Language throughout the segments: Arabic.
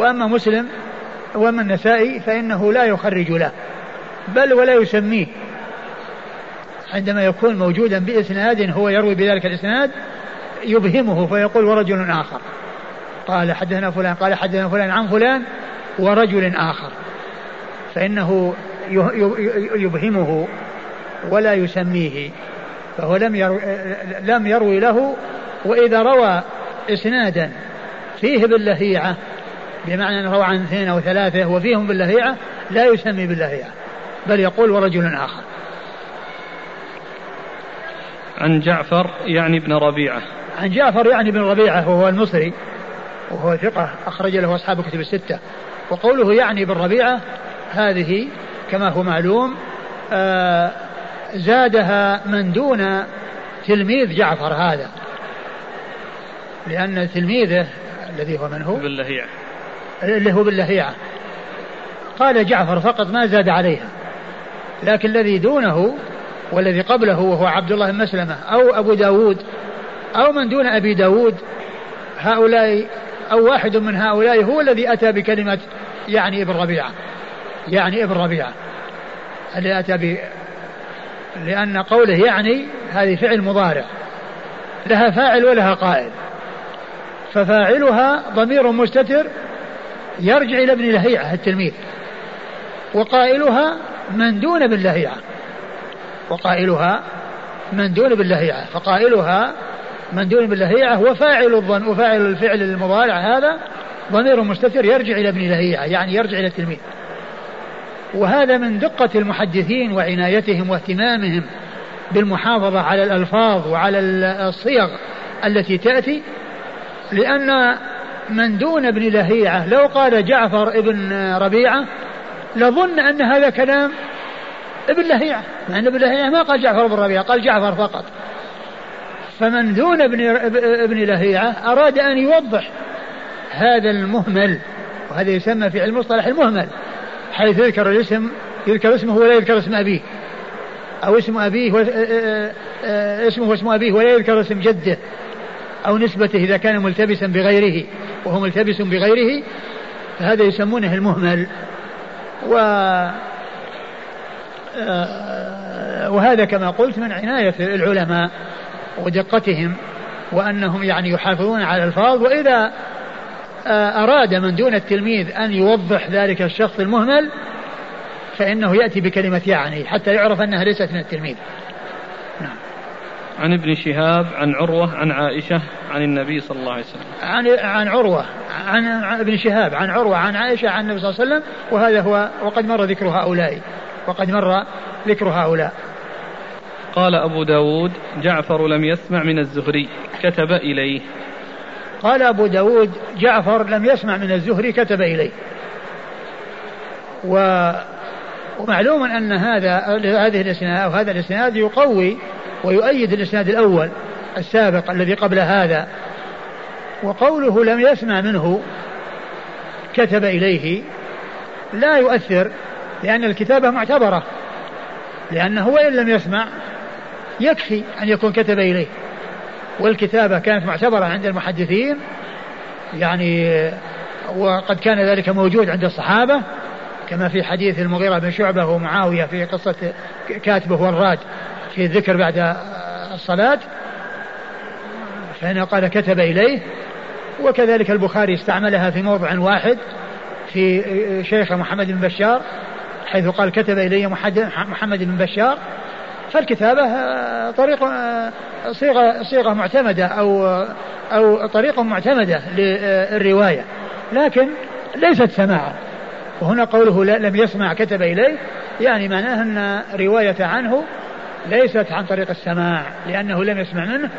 وأما مسلم وأما النسائي فإنه لا يخرج له بل ولا يسميه. عندما يكون موجودا بإسناد هو يروي بذلك الإسناد يبهمه فيقول ورجل آخر. قال حدثنا فلان قال حدثنا فلان عن فلان ورجل آخر. فإنه يبهمه ولا يسميه فهو لم يروي, لم يروي له وإذا روى إسنادا فيه باللهيعة بمعنى أنه روى عن اثنين أو ثلاثة وفيهم باللهيعة لا يسمي باللهيعة بل يقول ورجل آخر. عن جعفر يعني ابن ربيعة. عن جعفر يعني ابن ربيعة وهو المصري وهو ثقة أخرج له أصحاب كتب الستة. وقوله يعني ابن ربيعة هذه كما هو معلوم آه زادها من دون تلميذ جعفر هذا. لأن تلميذه الذي هو من هو؟ باللهيعة. اللي هو باللهيعة قال جعفر فقط ما زاد عليها. لكن الذي دونه والذي قبله وهو عبد الله بن مسلمة أو أبو داود أو من دون أبي داود هؤلاء أو واحد من هؤلاء هو الذي أتى بكلمة يعني ابن ربيعة. يعني ابن ربيعة. الذي أتى ب لأن قوله يعني هذه فعل مضارع. لها فاعل ولها قائل. ففاعلها ضمير مستتر يرجع إلى ابن لهيعة التلميذ. وقائلها من دون باللهيعة وقائلها من دون باللهيعة فقائلها من دون باللهيعة وفاعل الظن وفاعل الفعل المضارع هذا ضمير مستتر يرجع إلى ابن لهيعة يعني يرجع إلى التلميذ. وهذا من دقة المحدثين وعنايتهم واهتمامهم بالمحافظة على الألفاظ وعلى الصيغ التي تأتي لأن من دون ابن لهيعة. لو قال جعفر ابن ربيعة لظن أن هذا كلام ابن لهيعة. مع أن ابن لهيعة ما قال جعفر بن ربيعة قال جعفر فقط. فمن دون ابن ابن لهيعة أراد أن يوضح هذا المهمل وهذا يسمى في علم المصطلح المهمل حيث يذكر الاسم يذكر اسمه ولا يذكر اسم أبيه. أو اسم أبيه اسمه واسم أبيه ولا يذكر اسم جده. أو نسبته إذا كان ملتبسا بغيره وهو ملتبس بغيره فهذا يسمونه المهمل. و آه، وهذا كما قلت من عناية العلماء ودقتهم وأنهم يعني يحافظون على الألفاظ وإذا آه، أراد من دون التلميذ أن يوضح ذلك الشخص المهمل فإنه يأتي بكلمة يعني حتى يعرف أنها ليست من التلميذ. عن ابن شهاب عن عروة عن عائشة عن النبي صلى الله عليه وسلم. عن عن عروة عن ابن شهاب عن عروة عن عائشة عن النبي صلى الله عليه وسلم وهذا هو وقد مر ذكر هؤلاء. وقد مر ذكر هؤلاء. قال أبو داود جعفر لم يسمع من الزهري كتب إليه. قال أبو داود جعفر لم يسمع من الزهري كتب إليه. و ومعلوم أن هذا هذه الإسناد أو هذا الإسناد يقوي ويؤيد الإسناد الأول السابق الذي قبل هذا وقوله لم يسمع منه كتب إليه لا يؤثر لأن الكتابة معتبرة لأنه وإن لم يسمع يكفي أن يكون كتب إليه. والكتابة كانت معتبرة عند المحدثين يعني وقد كان ذلك موجود عند الصحابة كما في حديث المغيرة بن شعبة ومعاوية في قصة كاتبه والراد. في الذكر بعد الصلاة فإنه قال كتب إليه وكذلك البخاري استعملها في موضع واحد في شيخ محمد بن بشار حيث قال كتب إلي محمد بن بشار فالكتابة طريق صيغة صيغة معتمدة أو أو طريقة معتمدة للرواية لكن ليست سماعا وهنا قوله لم يسمع كتب إليه يعني معناه أن رواية عنه ليست عن طريق السماع لأنه لم يسمع منه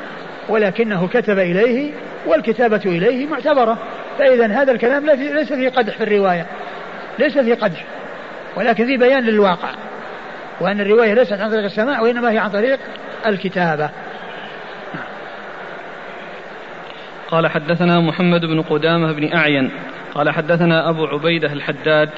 ولكنه كتب إليه والكتابة إليه معتبرة فإذا هذا الكلام ليس فيه قدح في الرواية ليس فيه قدح ولكن فيه بيان للواقع وأن الرواية ليست عن طريق السماع وإنما هي عن طريق الكتابة. قال حدثنا محمد بن قدامة بن أعين قال حدثنا أبو عبيدة الحداد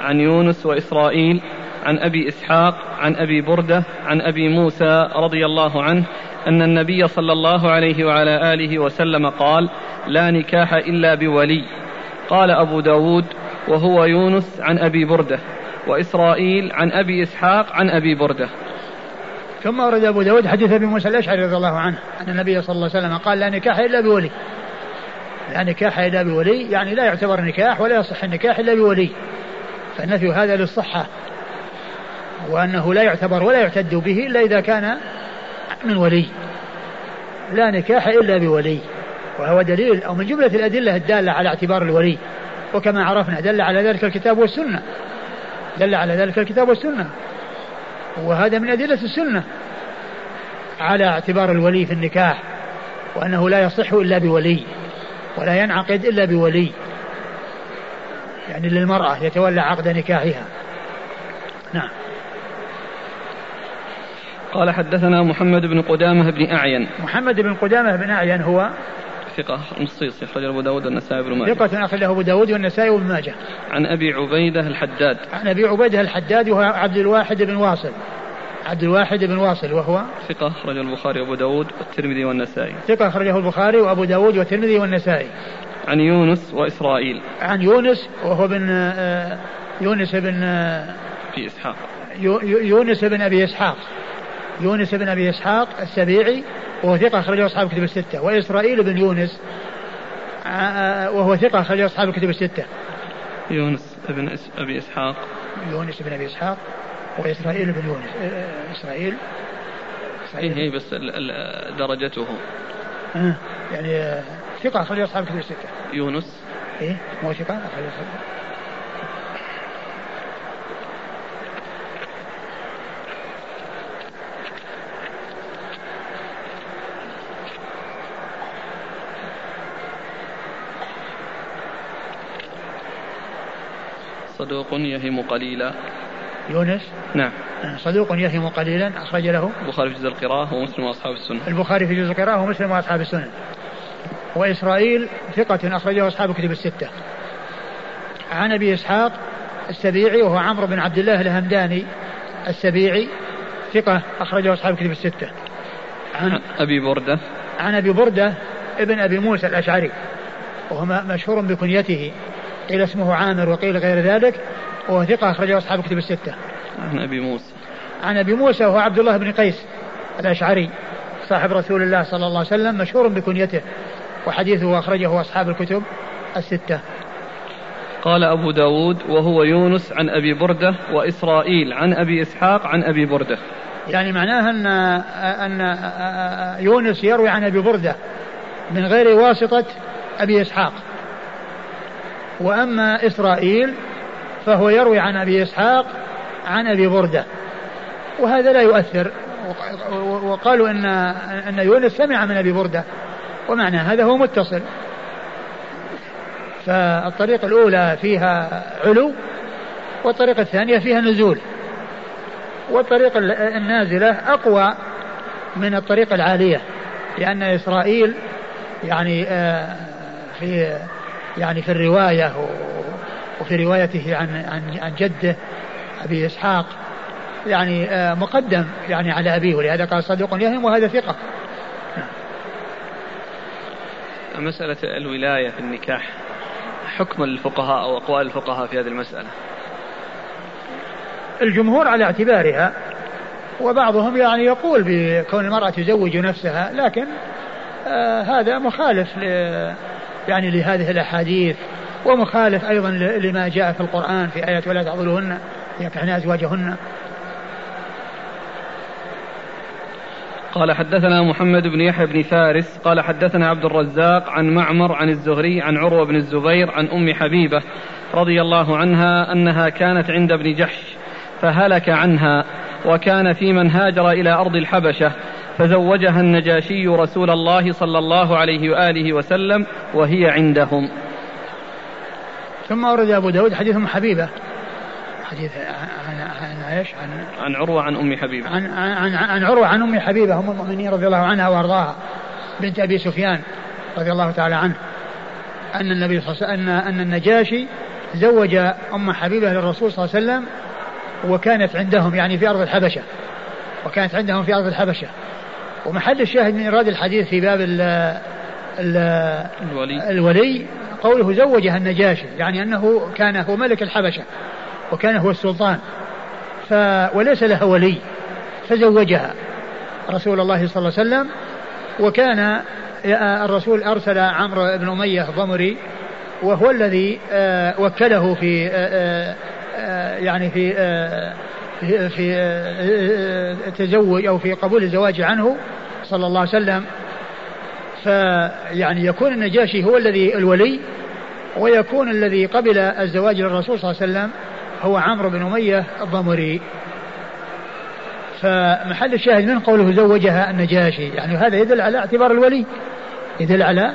عن يونس وإسرائيل عن أبي إسحاق عن أبي بردة عن أبي موسى رضي الله عنه أن النبي صلى الله عليه وعلى آله وسلم قال لا نكاح إلا بولي قال أبو داود وهو يونس عن أبي بردة وإسرائيل عن أبي إسحاق عن أبي بردة ثم ورد أبو داود حديث أبي موسى الأشعري رضي الله عنه أن النبي صلى الله عليه وسلم قال لا نكاح إلا بولي لا نكاح إلا بولي يعني لا يعتبر نكاح ولا يصح النكاح إلا بولي. فالنفي هذا للصحة. وأنه لا يعتبر ولا يعتد به إلا إذا كان من ولي. لا نكاح إلا بولي. وهو دليل أو من جملة الأدلة الدالة على اعتبار الولي. وكما عرفنا دل على ذلك الكتاب والسنة. دل على ذلك الكتاب والسنة. وهذا من أدلة السنة على اعتبار الولي في النكاح. وأنه لا يصح إلا بولي. ولا ينعقد إلا بولي. يعني للمرأة يتولى عقد نكاحها. نعم. قال حدثنا محمد بن قدامة بن أعين. محمد بن قدامة بن أعين هو ثقة مصيص أخرجه أبو داود والنسائي بن ماجه. ثقة أخرجه أبو داود والنسائي وابن ماجه. عن أبي عبيدة الحداد. عن أبي عبيدة الحداد وهو عبد الواحد بن واصل. عبد الواحد بن واصل وهو ثقة أخرجه البخاري وأبو داود والترمذي والنسائي. ثقة أخرجه البخاري وأبو داود والترمذي والنسائي. عن يونس وإسرائيل. عن يونس وهو بن آه، يونس بن آه، في إسحاق. يونس بن أبي إسحاق. يونس بن أبي إسحاق السبيعي وهو ثقة أخرجه أصحاب الكتب الستة. وإسرائيل بن يونس آه، وهو ثقة أخرجه أصحاب الكتب الستة. يونس بن أبي إسحاق. يونس بن أبي إسحاق وإسرائيل بن يونس إسرائيل. إسرائيل. هي بس درجته. آه يعني ثقة أخرج أصحاب الكتب الستة. يونس. إيه مو ثقة أخرج صدوق يهم قليلا. يونس؟ نعم. صدوق يهم قليلا أخرج له. البخاري في جزء القراءة ومسلم وأصحاب السنة. البخاري في جزء القراءة ومسلم وأصحاب السنة. وإسرائيل ثقة أخرجه أصحاب الكتب الستة. عن أبي إسحاق السبيعي وهو عمرو بن عبد الله الهمداني السبيعي ثقة أخرجه أصحاب الكتب الستة. عن أبي بردة. عن أبي بردة ابن أبي موسى الأشعري وهو مشهور بكنيته. قيل اسمه عامر وقيل غير ذلك وهو ثقة أخرجه أصحاب الكتب الستة. عن أبي موسى. عن أبي موسى وهو عبد الله بن قيس الأشعري صاحب رسول الله صلى الله عليه وسلم مشهور بكنيته وحديثه أخرجه أصحاب الكتب الستة. قال أبو داود وهو يونس عن أبي بردة وإسرائيل عن أبي إسحاق عن أبي بردة. يعني معناها أن أن يونس يروي عن أبي بردة من غير واسطة أبي إسحاق. وأما إسرائيل فهو يروي عن أبي إسحاق عن أبي بردة. وهذا لا يؤثر. وقالوا أن أن يونس سمع من أبي بردة. ومعنى هذا هو متصل. فالطريقة الأولى فيها علو والطريقة الثانية فيها نزول. والطريقة النازلة أقوى من الطريقة العالية لأن إسرائيل يعني آه، في يعني في الرواية وفي روايته عن عن عن جده أبي إسحاق. يعني آه، مقدم يعني على أبيه ولهذا قال صدوق يهم وهذا ثقة. مسألة الولاية في النكاح حكم الفقهاء أو أقوال الفقهاء في هذه المسألة؟ الجمهور على اعتبارها وبعضهم يعني يقول بكون المرأة تزوج نفسها لكن آه هذا مخالف ل يعني لهذه الأحاديث ومخالف أيضا لما جاء في القرآن في آية ولا تعضلوهن ينكحن أزواجهن. قال حدثنا محمد بن يحيى بن فارس قال حدثنا عبد الرزاق عن معمر عن الزهري عن عروة بن الزبير عن أم حبيبة رضي الله عنها أنها كانت عند ابن جحش فهلك عنها وكان في من هاجر إلى أرض الحبشة فزوجها النجاشي رسول الله صلى الله عليه وآله وسلم وهي عندهم. ثم أورد أبو داود حديث أم حبيبة. حديث عن عن إيش؟ عن عن عروة عن أم حبيبة. عن عن عن عروة عن أم حبيبة أم المؤمنين رضي الله عنها وأرضاها بنت أبي سفيان رضي الله تعالى عنه. أن النبي صلى الله عليه وسلم أن النجاشي زوج أم حبيبة للرسول صلى الله عليه وسلم وكانت عندهم يعني في أرض الحبشة. وكانت عندهم في أرض الحبشة. ومحل الشاهد من إيراد الحديث في باب ال ال الولي, الولي قوله زوجها النجاشي يعني أنه كان هو ملك الحبشة وكان هو السلطان ف وليس لها ولي فزوجها رسول الله صلى الله عليه وسلم وكان الرسول أرسل عمرو بن أمية الضمري وهو الذي آه، وكله في آه، آه، يعني في في, في تزوج أو في قبول الزواج عنه صلى الله عليه وسلم فيعني يكون النجاشي هو الذي الولي ويكون الذي قبل الزواج للرسول صلى الله عليه وسلم هو عمرو بن أمية الضمري. فمحل الشاهد من قوله زوجها النجاشي يعني هذا يدل على اعتبار الولي يدل على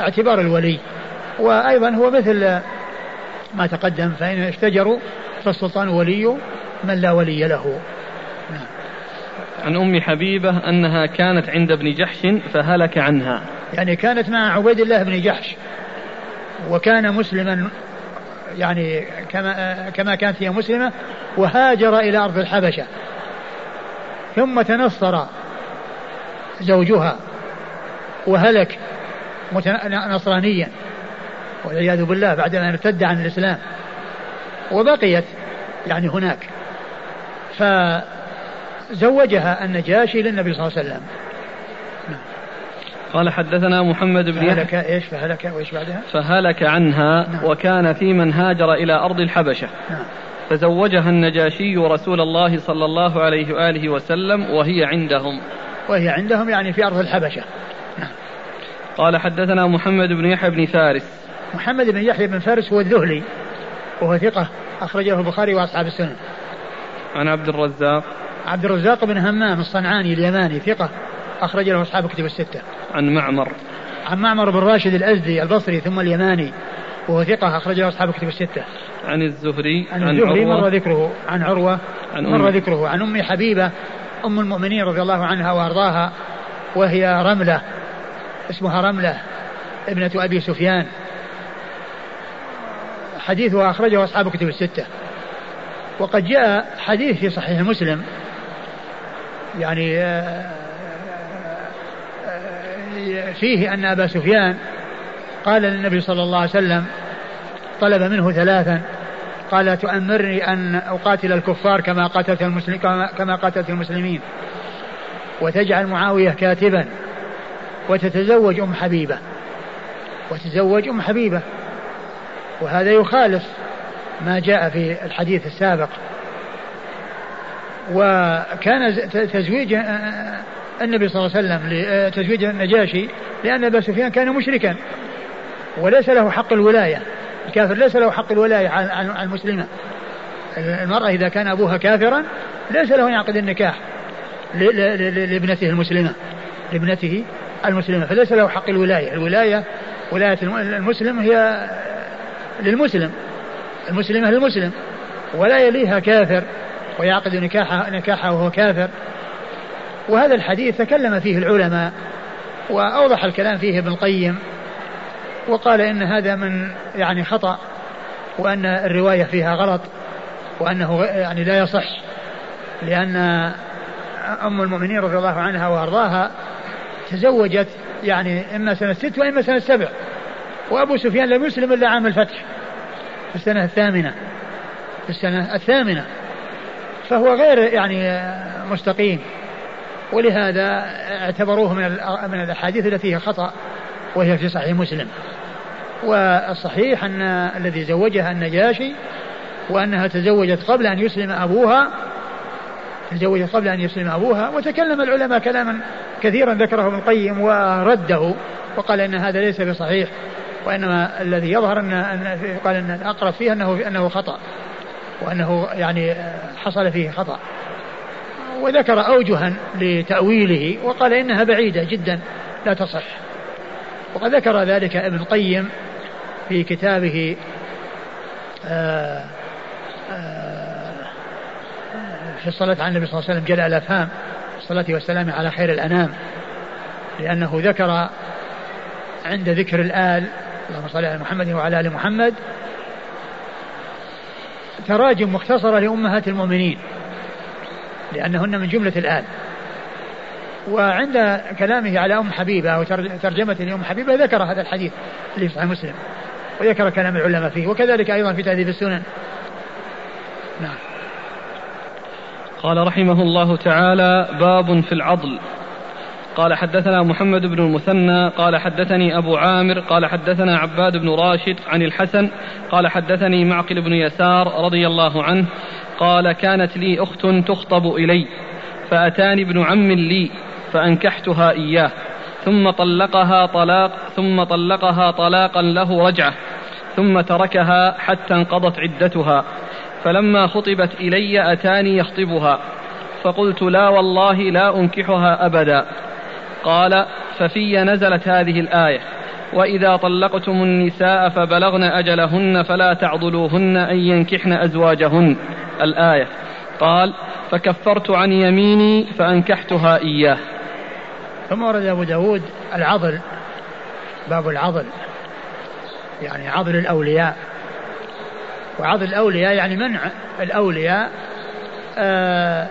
اعتبار الولي. وأيضا هو مثل ما تقدم فإن اشتجروا فالسلطان ولي من لا ولي له. نعم. عن أم حبيبة أنها كانت عند ابن جحش فهلك عنها. يعني كانت مع عبيد الله بن جحش. وكان مسلما يعني كما كما كانت هي مسلمة وهاجر إلى أرض الحبشة. ثم تنصر زوجها وهلك نصرانيا والعياذ بالله بعد أن ارتد عن الإسلام. وبقيت يعني هناك. فزوجها النجاشي للنبي صلى الله عليه وسلم قال حدثنا محمد بن فهلك إيش فهلك وإيش بعدها؟ فهلك عنها نعم. وكان في من هاجر إلى أرض الحبشة نعم. فزوجها النجاشي رسول الله صلى الله عليه وآله وسلم وهي عندهم وهي عندهم يعني في أرض الحبشة نعم. قال حدثنا محمد بن يحيى بن فارس محمد بن يحيى بن فارس هو الذهلي وهو ثقة أخرجه البخاري وأصحاب السنن عن عبد الرزاق عبد الرزاق بن همام الصنعاني اليماني ثقة أخرج له أصحاب كتب الستة. عن معمر. عن معمر بن راشد الأزدي البصري ثم اليماني وهو ثقة أخرج له أصحاب كتب الستة. عن الزهري. عن, عن الزهري مر ذكره عن عروة عن مر. ذكره عن أم حبيبة أم المؤمنين رضي الله عنها وأرضاها وهي رملة اسمها رملة ابنة أبي سفيان حديثها أخرجه أصحاب كتب الستة وقد جاء حديث في صحيح مسلم. يعني آه، فيه أن أبا سفيان قال للنبي صلى الله عليه وسلم طلب منه ثلاثا. قال تؤمرني أن أقاتل الكفار كما قاتلت كما قاتلت المسلمين وتجعل معاوية كاتبا وتتزوج أم حبيبة وتزوج أم حبيبة وهذا يخالف ما جاء في الحديث السابق. وكان تزويج النبي صلى الله عليه وسلم لتزويج النجاشي لأن أبا سفيان كان مشركا. وليس له حق الولاية. الكافر ليس له حق الولاية على المسلمة المرأة إذا كان أبوها كافرا ليس له أن يعقد النكاح لابنته المسلمة لابنته المسلمة. فليس له حق الولاية. الولاية ولاية المسلم هي للمسلم. المسلمة للمسلم ولا يليها كافر ويعقد نكاحها نكاحها وهو كافر. وهذا الحديث تكلم فيه العلماء وأوضح الكلام فيه ابن القيم وقال إن هذا من يعني خطأ وأن الرواية فيها غلط وأنه يعني لا يصح لأن أم المؤمنين رضي الله عنها وأرضاها تزوجت يعني إما سنة ست وإما سنة سبع وأبو سفيان لم يسلم إلا عام الفتح. في السنة الثامنة. في السنة الثامنة. فهو غير يعني مستقيم. ولهذا اعتبروه من من الأحاديث التي هي خطأ وهي في صحيح مسلم. والصحيح أن الذي زوجها النجاشي وأنها تزوجت قبل أن يسلم أبوها تزوجت قبل أن يسلم أبوها وتكلم العلماء كلاما كثيرا ذكره ابن القيم ورده وقال إن هذا ليس بصحيح. وإنما الذي يظهر ان قال أن الأقرب فيه انه أنه خطأ. وأنه يعني حصل فيه خطأ. وذكر أوجها لتأويله وقال إنها بعيدة جدا لا تصح. وقد ذكر ذلك ابن القيم في كتابه آه، آه، في الصلاة على النبي صلى الله عليه وسلم جلاء الأفهام الصلاة والسلام على خير الأنام. لأنه ذكر عند ذكر الآل اللهم صل على محمد وعلى آل محمد. تراجم مختصرة لأمهات المؤمنين لأنهن من جملة الآل وعند كلامه على أم حبيبة أو ترجمة لأم حبيبة ذكر هذا الحديث اللي في صحيح مسلم وذكر كلام العلماء فيه وكذلك أيضا في تهذيب السنن. نعم. قال رحمه الله تعالى باب في العضل. قال حدثنا محمد بن المثنى قال حدثني أبو عامر قال حدثنا عباد بن راشد عن الحسن قال حدثني معقل بن يسار رضي الله عنه قال كانت لي أخت تخطب إلي فأتاني ابن عم لي فأنكحتها إياه ثم طلقها طلاق ثم طلقها طلاقا له رجعة ثم تركها حتى انقضت عدتها فلما خطبت إلي أتاني يخطبها فقلت لا والله لا أنكحها أبدا. قال ففي نزلت هذه الآية وإذا طلقتم النساء فبلغن أجلهن فلا تعضلوهن أن ينكحن أزواجهن. الآية. قال فكفرت عن يميني فأنكحتها إياه. ثم ورد أبو داود العضل باب العضل يعني عضل الأولياء. وعضل الأولياء يعني منع الأولياء آه،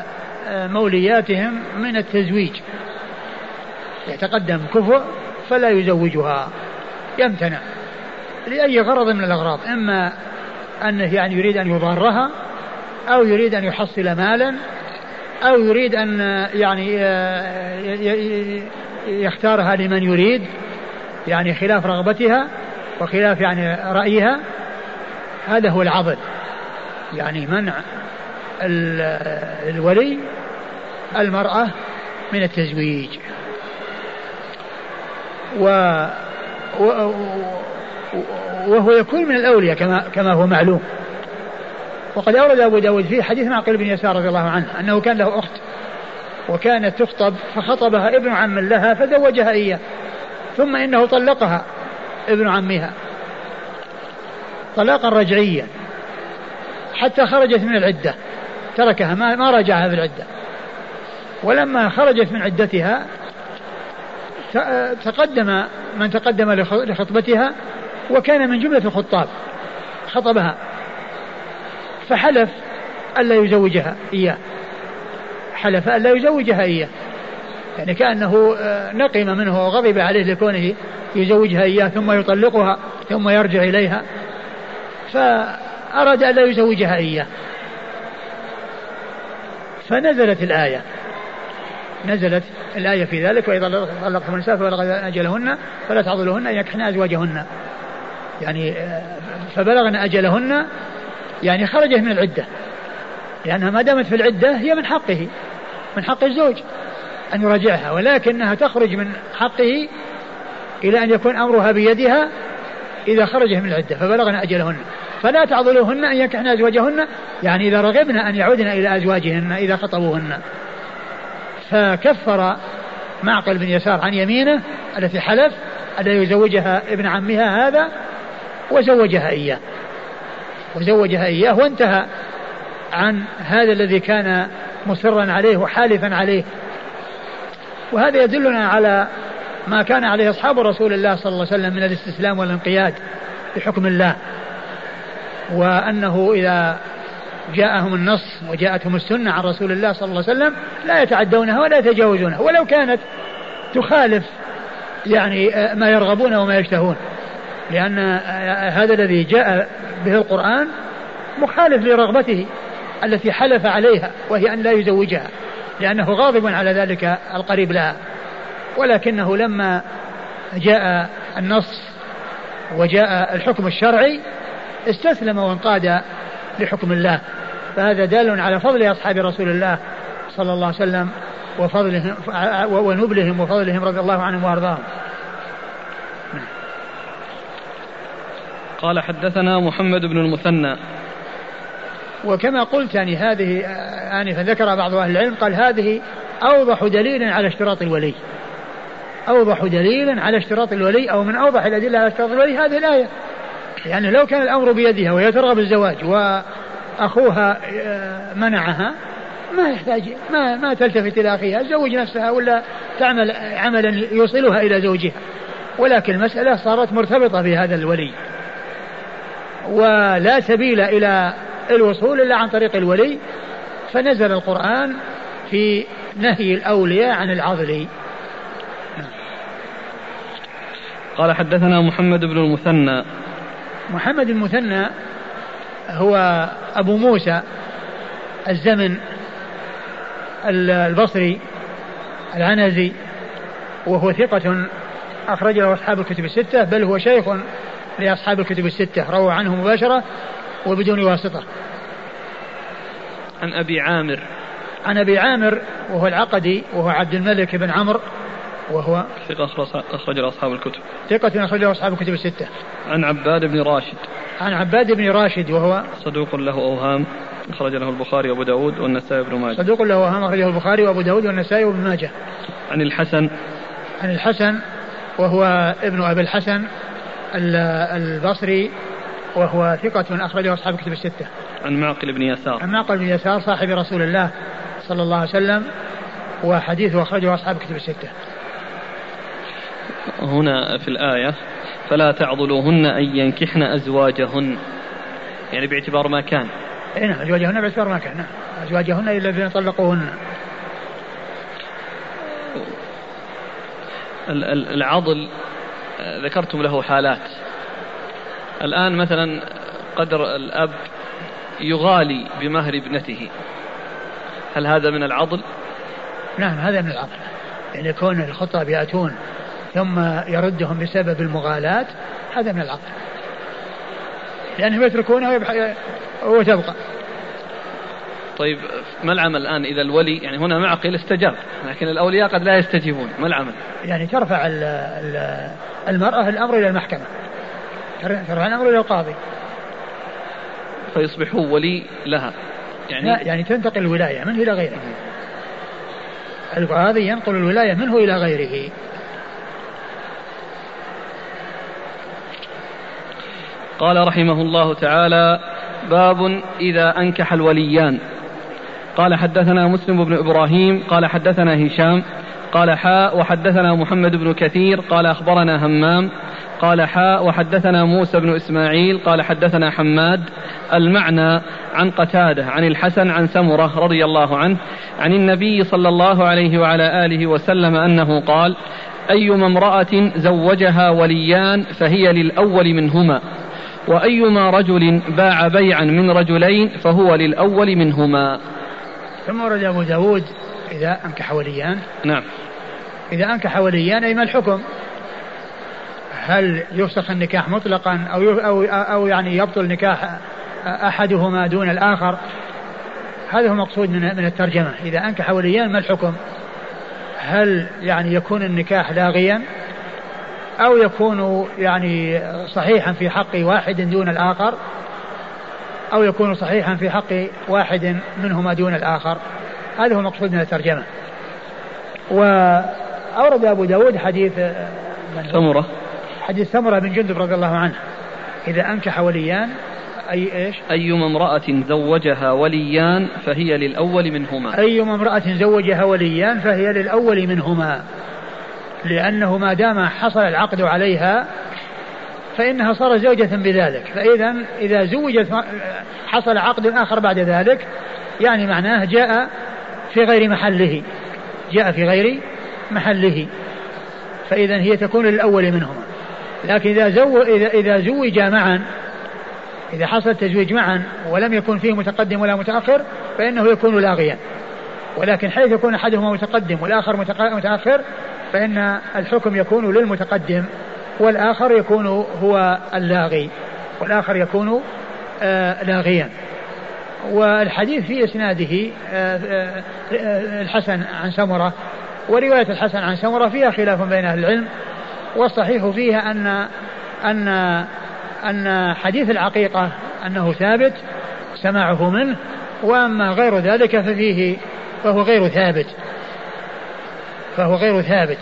آه، مولياتهم من التزويج. يتقدم كفؤ فلا يزوجها يمتنع لأي غرض من الأغراض. إما أنه يعني يريد أن يضارها أو يريد أن يحصل مالا أو يريد أن يعني آه، يختارها لمن يريد يعني خلاف رغبتها وخلاف يعني رأيها هذا هو العضل. يعني منع الولي المرأة من التزويج. و وهو يكون من الأولياء كما كما هو معلوم. وقد أورد أبو داود في حديث معقل بن يسار رضي الله عنه أنه كان له أخت وكانت تخطب فخطبها ابن عم لها فزوجها إياه ثم إنه طلقها ابن عمها طلاقا رجعيا حتى خرجت من العدة تركها ما, ما رجعها في العدة ولما خرجت من عدتها تقدم من تقدم لخطبتها وكان من جملة الخطاب خطبها فحلف ألا يزوجها إياه حلف ألا يزوجها إياه يعني كأنه آه، نقم منه وغضب عليه لكونه يزوجها إياه ثم يطلقها ثم يرجع إليها فأراد ألا يزوجها إياه. فنزلت الآية. نزلت الآية في ذلك وإذا طلقتم النساء فبلغ أجلهن فلا تعضلوهن أن يكحن أزواجهن. يعني آه، فبلغن أجلهن يعني خرجت من العدة. لأنها ما دامت في العدة هي من حقه من حق الزوج أن يراجعها ولكنها تخرج من حقه إلى أن يكون أمرها بيدها إذا خرجت من العدة فبلغن أجلهن. فلا تعضلوهن أن ينكحن أزواجهن يعني إذا رغبن أن يعودن إلى أزواجهن إذا خطبوهن. فكفر معقل بن يسار عن يمينه التي حلف ألا يزوجها ابن عمها هذا؟ وزوجها إياه. وزوجها إياه وانتهى عن هذا الذي كان مصرا عليه وحالفا عليه. وهذا يدلنا على ما كان عليه أصحاب رسول الله صلى الله عليه وسلم من الاستسلام والانقياد لحكم الله. وأنه إذا جاءهم النص وجاءتهم السنة عن رسول الله صلى الله عليه وسلم لا يتعدونها ولا يتجاوزونها ولو كانت تخالف يعني ما يرغبون وما يشتهون. لأن هذا الذي جاء به القرآن مخالف لرغبته التي حلف عليها وهي أن لا يزوجها لأنه غاضب على ذلك القريب لها. ولكنه لما جاء النص وجاء الحكم الشرعي استسلم وانقاد لحكم الله. فهذا دال على فضل أصحاب رسول الله صلى الله عليه وسلم وفضلهم ونبلهم وفضلهم رضي الله عنهم وأرضاهم. قال حدثنا محمد بن المثنى. وكما قلت يعني هذه آنفا ذكر بعض أهل العلم قال هذه أوضح دليل على اشتراط الولي. أوضح دليل على اشتراط الولي أو من أوضح الأدلة على اشتراط الولي. هذه الآية. يعني لو كان الأمر بيدها وهي ترغب الزواج وأخوها آه، منعها ما يحتاج ما ما تلتفت إلى أخيها تزوج نفسها ولا تعمل عملا يوصلها إلى زوجها. ولكن المسألة صارت مرتبطة بهذا الولي. ولا سبيل إلى الوصول إلا عن طريق الولي. فنزل القرآن في نهي الأولياء عن العضل. قال حدثنا محمد بن المثنى. محمد المثنى هو أبو موسى الزمن البصري العنزي وهو ثقة أخرج له أصحاب الكتب الستة بل هو شيخ لأصحاب الكتب الستة رووا عنه مباشرة وبدون واسطة. عن أبي عامر. عن أبي عامر وهو العقدي وهو عبد الملك بن عمرو وهو ثقة أخرج أصحاب الكتب ثقة أخرج أصحاب الكتب الستة عن عباد بن راشد عن عباد بن راشد وهو صدوق له أوهام أخرج له البخاري وأبو داود والنسائي بن ماجه صدوق له أوهام أخرجه البخاري وأبو داود والنسائي وابن ماجه عن الحسن عن الحسن وهو ابن أبي الحسن البصري وهو ثقة أخرجه أصحاب الكتب الستة. عن معقل بن يسار. عن معقل بن يسار صاحب رسول الله صلى الله عليه وسلم وحديثه أخرجه أصحاب الكتب الستة. هنا في الآية فلا تعضلوهن أن ينكحن أزواجهن. يعني باعتبار ما كان. اي نعم أزواجهن باعتبار ما كان. نعم أزواجهن إلا الذين طلقوهن. العضل ذكرتم له حالات. الآن مثلا قدر الأب يغالي بمهر ابنته. هل هذا من العضل؟ نعم هذا من العضل. يعني كون الخطاب يأتون ثم يردهم بسبب المغالاة هذا من العقل. لأنهم يتركونها وتبقى. طيب ما العمل الآن إذا الولي يعني هنا معقل استجاب لكن الأولياء قد لا يستجيبون ما العمل؟ يعني ترفع المرأة الأمر إلى المحكمة. ترفع الأمر إلى القاضي. فيصبحوا ولي لها. يعني لا يعني تنتقل الولاية منه إلى غيره. القاضي ينقل الولاية منه إلى غيره. قال رحمه الله تعالى باب إذا أنكح الوليان. قال حدثنا مسلم بن إبراهيم قال حدثنا هشام قال حاء وحدثنا محمد بن كثير قال أخبرنا همام قال حاء وحدثنا موسى بن إسماعيل قال حدثنا حماد. المعنى عن قتادة عن الحسن عن سمرة رضي الله عنه عن النبي صلى الله عليه وعلى آله وسلم أنه قال أيما امرأة زوجها وليان فهي للأول منهما. وأيما رجل باع بيعا من رجلين فهو للأول منهما. ثم ورد أبو داود إذا أنكح وليان نعم. إذا أنكح وليان أي ما الحكم؟ هل يفسخ النكاح مطلقا أو أو أو يعني يبطل نكاح أحدهما دون الآخر؟ هذا هو المقصود من من الترجمة. إذا أنكح وليان ما الحكم؟ هل يعني يكون النكاح لاغيا؟ أو يكون يعني صحيحا في حق واحد دون الآخر أو يكون صحيحا في حق واحد منهما دون الآخر. هذا هو المقصود من الترجمة. وأورد أبو داود حديث ثمرة. حديث ثمرة بن جندب رضي الله عنه. إذا أنكح وليان أي إيش؟ أيما امرأة زوجها وليان فهي للأول منهما. أيما امرأة زوجها وليان فهي للأول منهما. لأنه ما دام حصل العقد عليها فإنها صارت زوجة بذلك. فإذا إذا زوجت حصل عقد آخر بعد ذلك يعني معناه جاء في غير محله. جاء في غير محله. فإذا هي تكون للأول منهما. لكن إذا زو إذا إذا زوجا معا إذا حصل التزويج معا ولم يكن فيه متقدم ولا متأخر فإنه يكون لاغيا. ولكن حيث يكون أحدهما متقدم والآخر متأخر فإن الحكم يكون للمتقدم والآخر يكون هو اللاغي والآخر يكون آه لاغيا. والحديث في إسناده آه آه الحسن عن سمرة ورواية الحسن عن سمرة فيها خلاف بين أهل العلم والصحيح فيها أن أن أن حديث العقيقة أنه ثابت سماعه منه وأما غير ذلك ففيه فهو غير ثابت. فهو غير ثابت.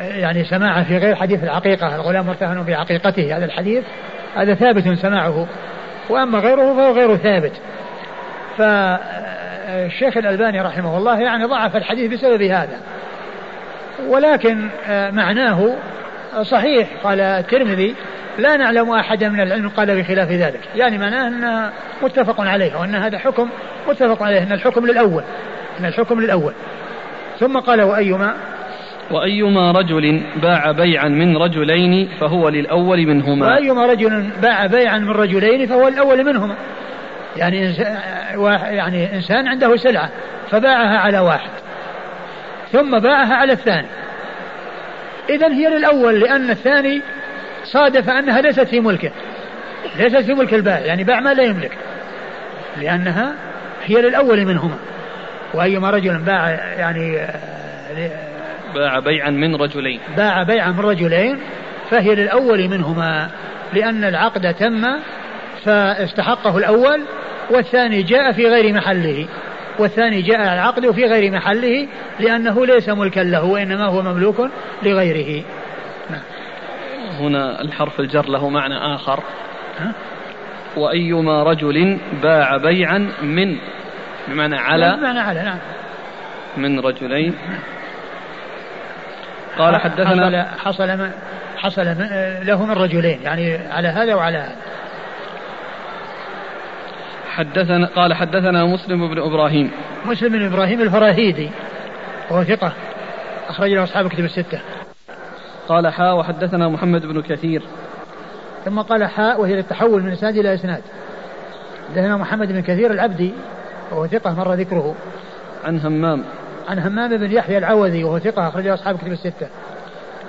يعني سماعه في غير حديث العقيقة الغلام مرتهن بعقيقته هذا الحديث هذا ثابت سماعه. وأما غيره فهو غير ثابت. فالشيخ الألباني رحمه الله يعني ضعف الحديث بسبب هذا. ولكن معناه صحيح. قال الترمذي لا نعلم أحدا من العلم قال بخلاف ذلك. يعني معناه أنه متفق عليه وأن هذا حكم متفق عليه أن الحكم للأول. أن الحكم للأول. ثم قال وأيما وأيما رجل باع بيعا من رجلين فهو للأول منهما. وأيما رجل باع بيعا من رجلين فهو الأول منهما. يعني يعني إنسان عنده سلعة فباعها على واحد ثم باعها على الثاني. إذا هي للأول لأن الثاني صادف أنها ليست في ملكه ليست في ملك البائع يعني باع ما لا يملك لأنها هي للأول منهما. وأيما رجل باع يعني باع بيعا من رجلين. باع بيعا من رجلين فهي للأول منهما لأن العقد تم فاستحقه الأول والثاني جاء في غير محله. والثاني جاء العقد في غير محله لأنه ليس ملكا له وإنما هو مملوك لغيره. نعم. هنا الحرف الجر له معنى آخر. وأيما رجل باع بيعا من بمعنى على بمعنى على نعم من رجلين قال حدثنا حصل حصل, حصل له من رجلين يعني على هذا وعلى هذا حدثنا قال حدثنا مسلم بن إبراهيم مسلم بن إبراهيم الفراهيدي وهو ثقة أخرج له أصحاب كتب الستة. قال حاء وحدثنا محمد بن كثير. ثم قال حاء وهي للتحول من إسناد إلى إسناد. حدثنا محمد بن كثير العبدي وهو ثقة مر ذكره. عن همام. عن همام بن يحيى العوذي وهو ثقة أخرج له أصحاب كتب الستة.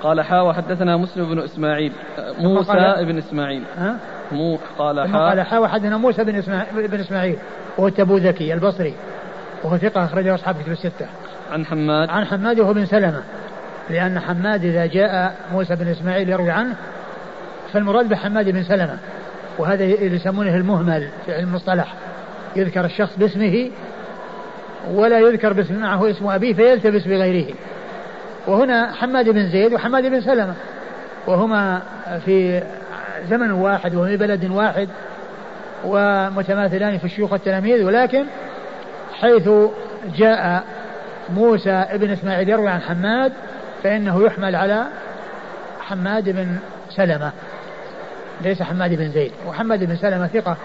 قال حاء وحدثنا مسلم بن إسماعيل موسى بن إسماعيل. ها؟ مو قال حاء قال حاء وحدثنا موسى بن إسماعيل, بن إسماعيل وهو التبوذكي البصري وهو ثقة أخرجه أصحاب كتب الستة. عن حماد عن حماد وهو بن سلمة لأن حماد إذا جاء موسى بن إسماعيل يروي عنه فالمراد بحماد بن سلمة وهذا اللي يسمونه المهمل في علم المصطلح يذكر الشخص باسمه ولا يذكر باسم معه اسم أبيه فيلتبس بغيره. وهنا حماد بن زيد وحماد بن سلمة. وهما في زمن واحد وفي بلد واحد ومتماثلان في الشيوخ والتلاميذ ولكن حيث جاء موسى ابن إسماعيل يروي عن حماد فإنه يحمل على حماد بن سلمة. ليس حماد بن زيد. وحماد بن سلمة ثقة.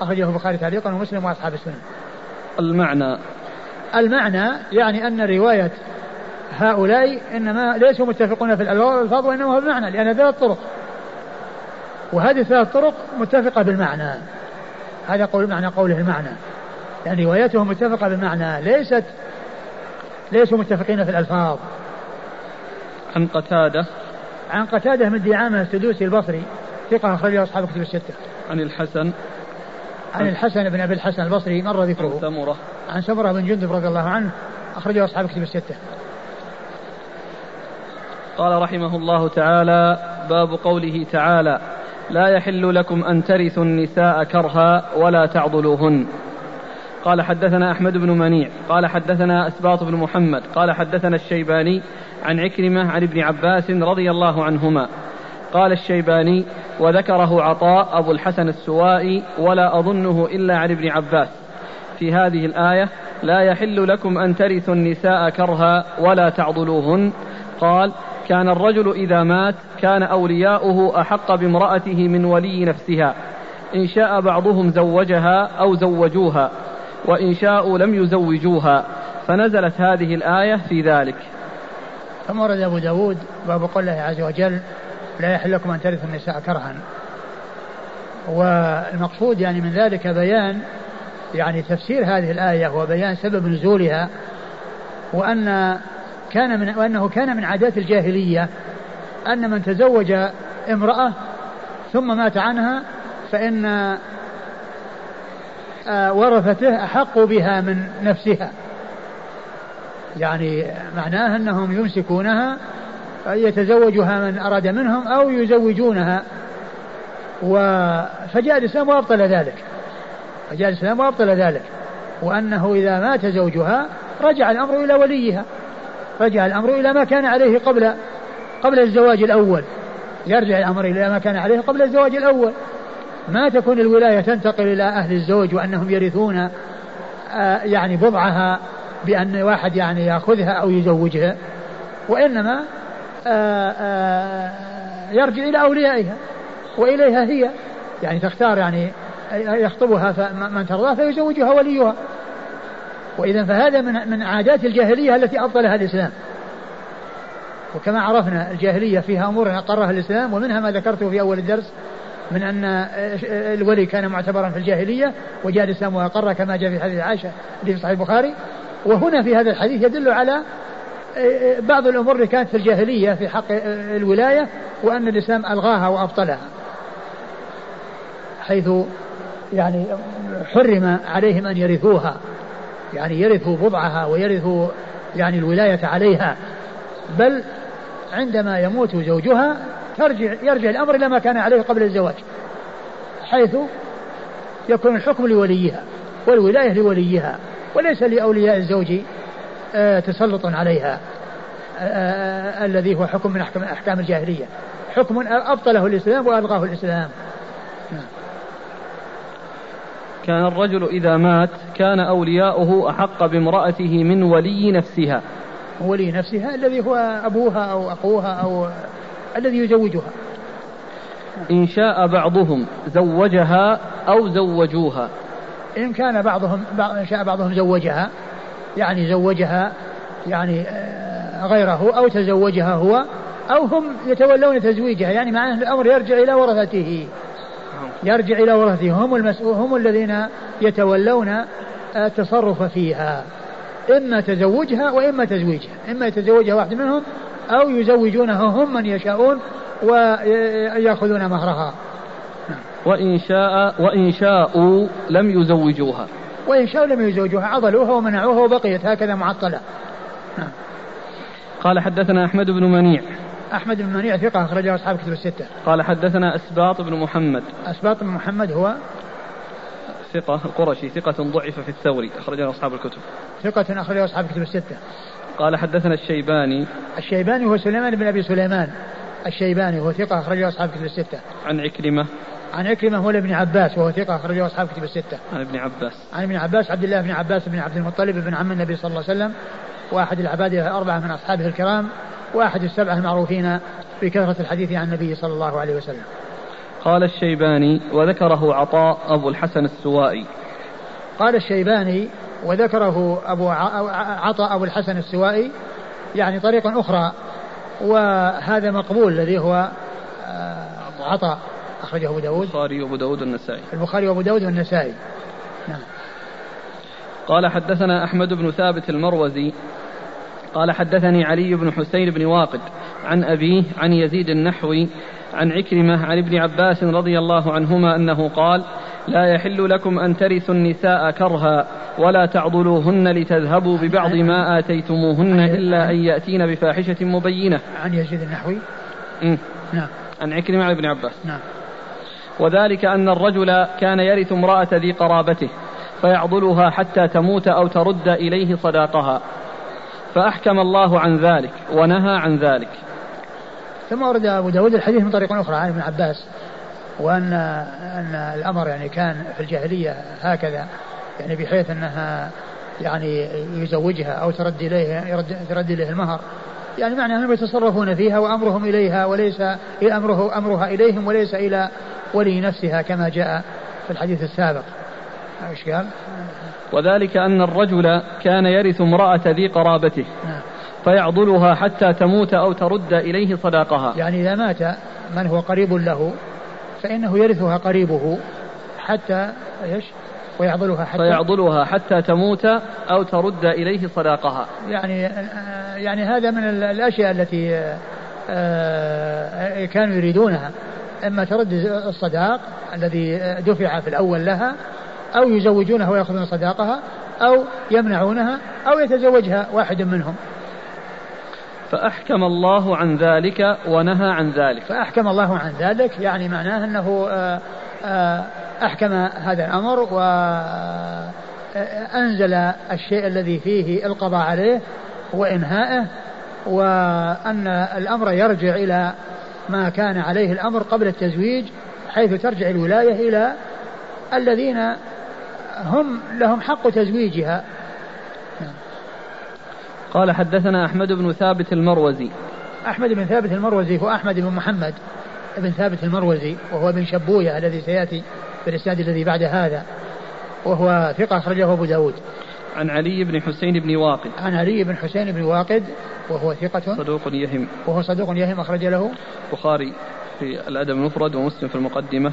أخرجه البخاري تعليقا ومسلم وأصحاب السنن المعنى. المعنى يعني أن رواية هؤلاء إنما ليسوا متفقون في الألفاظ وإنما هو المعنى لأن ثلاث طرق. وهذه ثلاث طرق متفقة بالمعنى. هذا قول معنى قوله المعنى. يعني روايتهم متفقة بالمعنى ليست ليسوا متفقين في الألفاظ. عن قتادة. عن قتادة من دعامة السدوسي البصري ثقة أخرجه أصحاب كتب الستة. عن الحسن. عن الحسن بن أبي الحسن البصري مر ذكره. عن سمرة. عن سمرة بن جندب رضي الله عنه أخرجه أصحاب كتب الستة. قال رحمه الله تعالى باب قوله تعالى لا يحل لكم أن ترثوا النساء كرها ولا تعضلوهن. قال حدثنا أحمد بن منيع قال حدثنا أسباط بن محمد قال حدثنا الشيباني عن عكرمة عن ابن عباس رضي الله عنهما. قال الشيباني وذكره عطاء أبو الحسن السوائي ولا أظنه إلا عن ابن عباس. في هذه الآية لا يحل لكم أن ترثوا النساء كرها ولا تعضلوهن. قال كان الرجل إذا مات كان أولياؤه أحق بامرأته من ولي نفسها. إن شاء بعضهم زوجها أو زوجوها وإن شاءوا لم يزوجوها. فنزلت هذه الآية في ذلك. ثم ورد أبو داود باب قول الله عز وجل لا يحل لكم أن ترثوا النساء كرها. والمقصود يعني من ذلك بيان يعني تفسير هذه الآية وبيان سبب نزولها وأن كان من وأنه كان من عادات الجاهلية أن من تزوج امرأة ثم مات عنها فإن آه، ورثته أحق بها من نفسها. يعني معناه أنهم يمسكونها يتزوجها من أراد منهم أو يزوجونها. و فجاء الإسلام وأبطل ذلك. فجاء الإسلام وأبطل ذلك. وأنه إذا مات زوجها رجع الأمر إلى وليها. رجع الأمر إلى ما كان عليه قبل قبل الزواج الأول. يرجع الأمر إلى ما كان عليه قبل الزواج الأول. ما تكون الولاية تنتقل إلى أهل الزوج وأنهم يرثون آه، يعني بضعها بأن واحد يعني يأخذها أو يزوجها. وإنما يرجع إلى أوليائها وإليها هي. يعني تختار يعني يخطبها من ترضاه فيزوجها وليها. وإذا فهذا من من عادات الجاهلية التي أبطلها الإسلام. وكما عرفنا الجاهلية فيها أمور أقرها الإسلام ومنها ما ذكرته في أول الدرس من أن الولي كان معتبرا في الجاهلية وجاء الإسلام وأقره كما جاء في حديث عائشة في صحيح البخاري. وهنا في هذا الحديث يدل على بعض الأمور اللي كانت في الجاهلية في حق الولاية وأن الإسلام ألغاها وأبطلها. حيث يعني حرم عليهم أن يرثوها. يعني يرثوا بضعها ويرثوا يعني الولاية عليها. بل عندما يموت زوجها ترجع يرجع الأمر إلى ما كان عليه قبل الزواج. حيث يكون الحكم لوليها والولاية لوليها وليس لأولياء الزوج تسلط عليها آه، آه، الذي هو حكم من أحكام, أحكام الجاهلية. حكم أبطله الإسلام وألغاه الإسلام. نعم. كان الرجل إذا مات كان أولياؤه أحق بامرأته من ولي نفسها. ولي نفسها الذي هو أبوها أو أخوها أو الذي يزوجها. إن شاء بعضهم زوجها أو زوجوها. إن كان بعضهم إن شاء بعضهم زوجها يعني زوجها يعني آه، غيره أو تزوجها هو أو هم يتولون تزويجها. يعني معناه الأمر يرجع إلى ورثته. يرجع إلى ورثته. هم المسؤول هم الذين يتولون التصرف فيها. إما تزوجها وإما تزويجها. إما يتزوجها واحد منهم أو يزوجونها هم من يشاءون ويأخذون مهرها. وإن شاء وإن شاءوا لم يزوجوها. وإن شاءوا لم يزوجوها عضلوها ومنعوها وبقيت هكذا معطلة. قال حدثنا أحمد بن منيع أحمد بن منيع ثقة أخرجه أصحاب كتب الستة. قال حدثنا أسباط بن محمد. أسباط بن محمد هو ثقة القرشي ثقة ضعف في الثوري أخرجه أصحاب الكتب. ثقة أخرجه أصحاب كتب الستة. قال حدثنا الشيباني. الشيباني هو سليمان بن أبي سليمان. الشيباني هو ثقة أخرجه أصحاب كتب الستة. عن عكرمة. عن عكرمة هو ابن عباس وهو ثقة أخرجه أصحاب كتب الستة. عن ابن عباس. عن ابن عباس عبد الله بن عباس بن عبد المطلب بن عم النبي صلى الله عليه وسلم وأحد العباد الأربعة من أصحابه الكرام وأحد السبعة المعروفين بكثرة الحديث عن النبي صلى الله عليه وسلم قال الشيباني وذكره عطاء أبو الحسن السوائي قال الشيباني وذكره أبو عطاء أبو الحسن السوائي يعني طريقة أخرى وهذا مقبول الذي هو آه، عطاء أخرجه أبو داود. البخاري وأبو داود والنسائي. البخاري وأبو داود والنسائي. نعم. قال حدثنا أحمد بن ثابت المروزي. قال حدثني علي بن حسين بن واقد عن أبيه عن يزيد النحوي عن عكرمة عن ابن عباس رضي الله عنهما أنه قال لا يحل لكم أن ترثوا النساء كرها ولا تعضلوهن لتذهبوا ببعض ما آتيتموهن إلا أن يأتين بفاحشة مبينة. عن يزيد النحوي. نعم. عن عكرمة عن ابن عباس. نعم. وذلك أن الرجل كان يرث امرأة ذي قرابته فيعضلها حتى تموت أو ترد إليه صداقها. فأحكم الله عن ذلك ونهى عن ذلك. ثم ورد أبو داود الحديث من طريق أخرى عن ابن عباس وأن أن الأمر يعني كان في الجاهلية هكذا يعني بحيث أنها يعني يزوجها أو ترد إليه يرد ترد إليه المهر. يعني معنى أنهم يتصرفون فيها وأمرهم إليها وليس أمره أمرها إليهم وليس إلى ولي نفسها كما جاء في الحديث السابق إيش قال؟ وذلك أن الرجل كان يرث امرأة ذي قرابته نعم. فيعضلها حتى تموت أو ترد إليه صداقها يعني إذا مات من هو قريب له فإنه يرثها قريبه حتى إيش؟ ويعضلها حتى فيعضلها حتى تموت أو ترد إليه صداقها يعني يعني هذا من الأشياء التي آه، كانوا يريدونها إما ترد الصداق الذي دفع في الأول لها أو يزوجونها ويأخذون صداقها أو يمنعونها أو يتزوجها واحد منهم. فأحكم الله عن ذلك ونهى عن ذلك. فأحكم الله عن ذلك يعني معناه أنه آه، آه، أحكم هذا الأمر وأنزل الشيء الذي فيه القضاء عليه وإنهائه وأن الأمر يرجع إلى ما كان عليه الأمر قبل التزويج حيث ترجع الولاية إلى الذين هم لهم حق تزويجها. قال حدثنا أحمد بن ثابت المروزي. أحمد بن ثابت المروزي هو أحمد بن محمد بن ثابت المروزي وهو ابن شبوية الذي سيأتي في الإسناد الذي بعد هذا وهو ثقة أخرجه أبو داود. عن علي بن حسين بن واقد. عن علي بن حسين بن واقد وهو ثقة. صدوق يهم. وهو صدوق يهم أخرج له. البخاري في الأدب المفرد ومسلم في المقدمة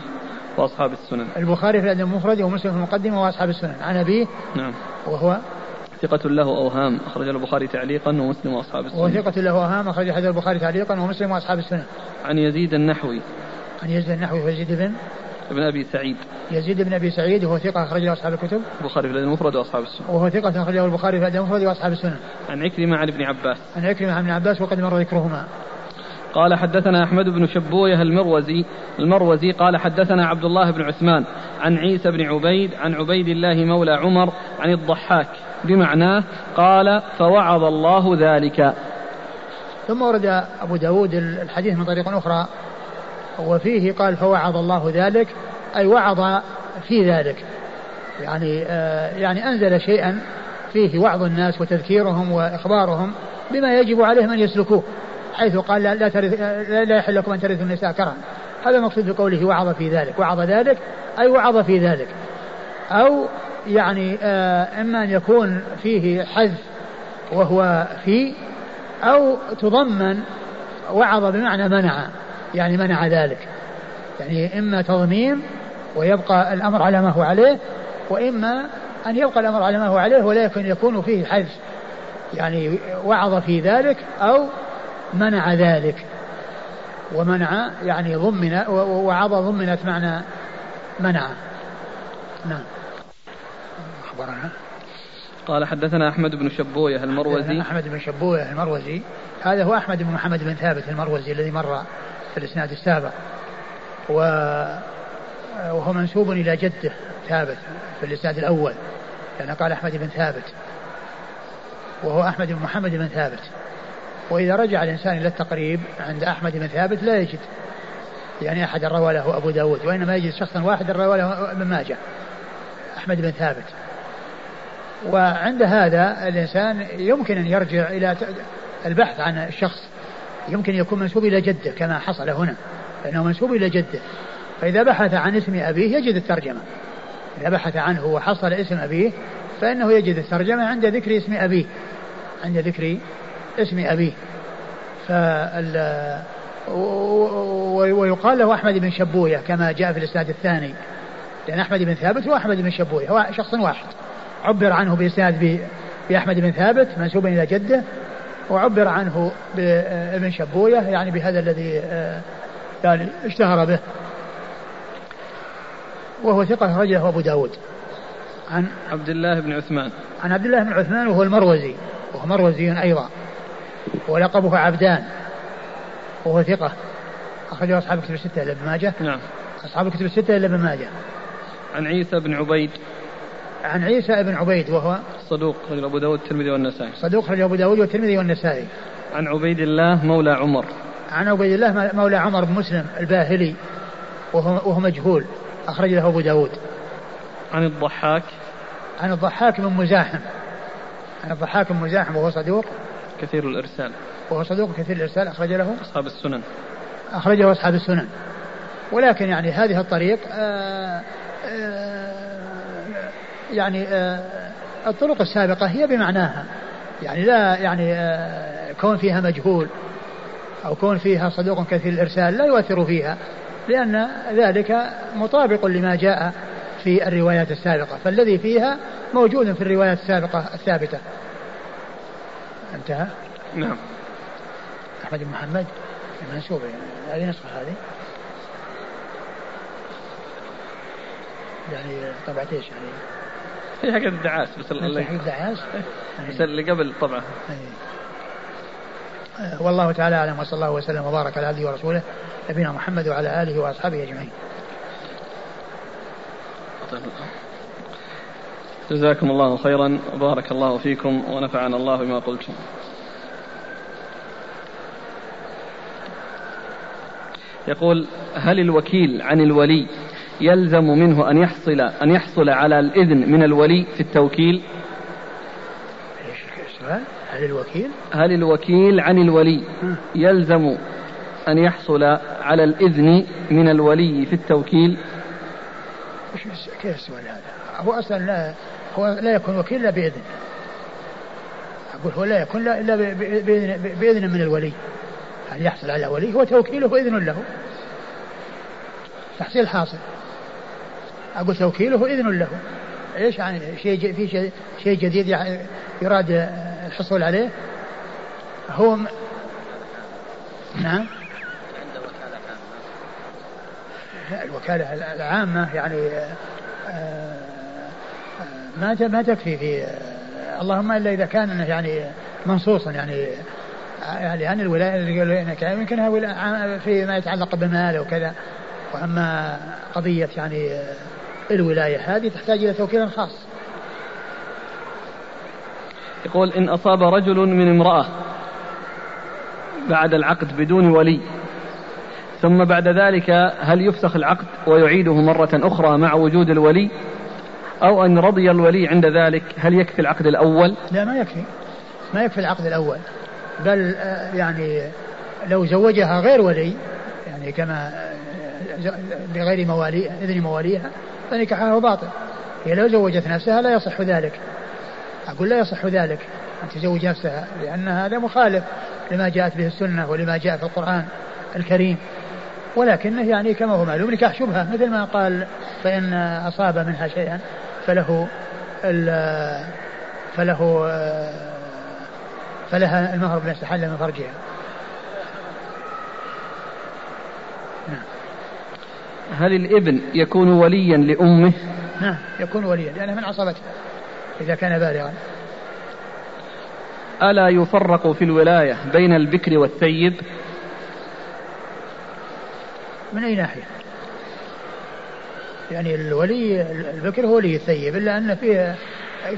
وأصحاب السنن. البخاري في الأدب المفرد ومسلم في المقدمة وأصحاب السنن. عن أبيه نعم. وهو ثقة له أوهام أخرج البخاري تعليقا ومسلم وأصحاب السنن. وهو ثقة له أوهام أخرج حديث البخاري تعليقا ومسلم وأصحاب السنن. عن يزيد النحوي. عن يزيد النحوي ويزيد بن ابن أبي سعيد. يزيد بن أبي سعيد وهو ثقة أخرج له أصحاب الكتب. البخاري في الأدب المفرد وأصحاب السنن وهو ثقة أخرجه البخاري في الأدب المفرد وأصحاب السنن عن عكرمة عن ابن عباس. عن عكرمة عن ابن عباس وقد مر ذكرهما. قال حدثنا أحمد بن شبوية المروزي المروزي قال حدثنا عبد الله بن عثمان عن عيسى بن عبيد عن عبيد الله مولى عمر عن الضحاك. بمعناه قال فوعظ الله ذلك. ثم ورد أبو داود الحديث من طريق أخرى. وفيه قال فوعظ الله ذلك أي وعظ في ذلك. يعني آه يعني أنزل شيئا فيه وعظ الناس وتذكيرهم وإخبارهم بما يجب عليهم أن يسلكوه حيث قال لا, ترث لا يحل لكم أن ترثوا النساء كرها. هذا المقصود بقوله وعظ في ذلك. وعظ ذلك أي وعظ في ذلك. أو يعني آه إما أن يكون فيه حذف وهو في أو تضمن وعظ بمعنى منع. يعني منع ذلك. يعني إما تضميم ويبقى الأمر على ما هو عليه وإما أن يبقى الأمر على ما هو عليه ولكن يكون فيه حذف يعني وعظ في ذلك أو منع ذلك. ومنع يعني ضمن وعظ ضمنت معنى منع. نعم. أخبرنا. قال حدثنا أحمد بن شبوية المروزي. أحمد بن شبوية المروزي. هذا هو أحمد بن محمد بن ثابت المروزي الذي مر في الإسناد السابق. و وهو منسوب إلى جده ثابت في الإسناد الأول لأنه قال أحمد بن ثابت. وهو أحمد بن محمد بن ثابت. وإذا رجع الإنسان إلى التقريب عند أحمد بن ثابت لا يجد يعني أحد روى له أبو داود وإنما يجد شخصا واحدا روى له ابن ماجه أحمد بن ثابت. وعند هذا الإنسان يمكن أن يرجع إلى البحث عن الشخص يمكن يكون منسوب إلى جده كما حصل هنا. لأنه منسوب إلى جده. فإذا بحث عن اسم أبيه يجد الترجمة. إذا بحث عنه وحصل اسم أبيه فإنه يجد الترجمة عند ذكر اسم أبيه. عند ذكر اسم أبيه. فال ويقال له أحمد بن شبوية كما جاء في الإسناد الثاني. لأن أحمد بن ثابت هو أحمد بن شبوية هو شخص واحد. عبر عنه بإسناد بأحمد بن ثابت منسوبا إلى جده. وعبر عنه بابن شبوية يعني بهذا الذي آه، يعني اشتهر به. وهو ثقة رجله أبو داود. عن عبد الله بن عثمان. عن عبد الله بن عثمان وهو المروزي. وهو مروزي أيضا. ولقبه عبدان. وهو ثقة أخرجه أصحاب كتب الستة إلا ماجه. نعم. أصحاب كتب الستة إلا ماجه. عن عيسى بن عبيد. عن عيسى بن عبيد وهو صدوق رجل أبو داود الترمذي والنسائي. صدوق رجل أبو داود والترمذي والنسائي. عن عبيد الله مولى عمر. عن عبيد الله مولى عمر بن مسلم الباهلي وهو, وهو مجهول أخرج له أبو داود. عن الضحاك. عن الضحاك بن مزاحم. عن الضحاك بن مزاحم وهو صدوق. كثير الإرسال. وهو صدوق كثير الإرسال أخرج له. أصحاب السنن. أخرجه أصحاب السنن. ولكن يعني هذه الطريق آآ آه، آآ آه، يعني آآ آه، الطرق السابقة هي بمعناها. يعني لا يعني كون فيها مجهول أو كون فيها صدوق كثير الإرسال لا يؤثر فيها لأن ذلك مطابق لما جاء في الروايات السابقة. فالذي فيها موجود في الروايات السابقة الثابتة. انتهى؟ نعم. أحمد بن محمد المنسوب يعني. هذه نسخة هذه. يعني طبعة إيش يعني؟ هي حق الدعاس بس اللي حق الدعاس بس اللي قبل طبعة والله تعالى أعلم وصلى الله وسلم وبارك على عبده ورسوله نبينا محمد وعلى آله وأصحابه أجمعين. جزاكم الله خيرا وبارك الله فيكم ونفعنا الله بما قلتم. يقول هل الوكيل عن الولي يلزم منه أن يحصل أن يحصل على الإذن من الولي في التوكيل؟ هل الوكيل؟ هل الوكيل عن الولي يلزم أن يحصل على الإذن من الولي في التوكيل؟ كيف السؤال هذا؟ هو أصلا لا هو لا يكون وكيل إلا بإذن أقول هو لا يكون إلا بإذن, بإذن من الولي أن يحصل على ولي هو توكيله إذن له تحصيل حاصل أقول توكيله إذن له. إيش يعني؟ شيء في شيء شيء جديد يراد الحصول عليه؟ هو م... نعم. الوكالة العامة يعني آه، آه، ما ما تكفي في آه، اللهم إلا إذا كان يعني منصوصا يعني يعني عن الولاية اللي قالوا يمكنها فيما يتعلق بالمال وكذا. وأما قضية يعني الولاية هذه تحتاج إلى توكيل خاص. يقول إن أصاب رجل من امرأة بعد العقد بدون ولي ثم بعد ذلك هل يفسخ العقد ويعيده مرة أخرى مع وجود الولي؟ أو أن رضي الولي عند ذلك هل يكفي العقد الأول؟ لا ما يكفي. ما يكفي العقد الأول. بل آه، يعني لو زوجها غير ولي يعني كما آه، بغير موالي إذن مواليها فنكاحه باطل. هي لو زوجت نفسها لا يصح ذلك. أقول لا يصح ذلك. أن تزوج نفسها لأن هذا مخالف لما جاءت به السنة ولما جاء في القرآن الكريم. ولكنه يعني كما هو معلوم نكاح شبهة مثل ما قال فإن أصاب منها شيئا فله فله فلها المهر بما استحل من فرجها. هل الابن يكون وليا لأمه؟ نعم يكون وليا لأنه من عصبته إذا كان بالغا. ألا يفرق في الولاية بين البكر والثيب؟ من أي ناحية؟ يعني الولي البكر هو ولي الثيب إلا أن فيه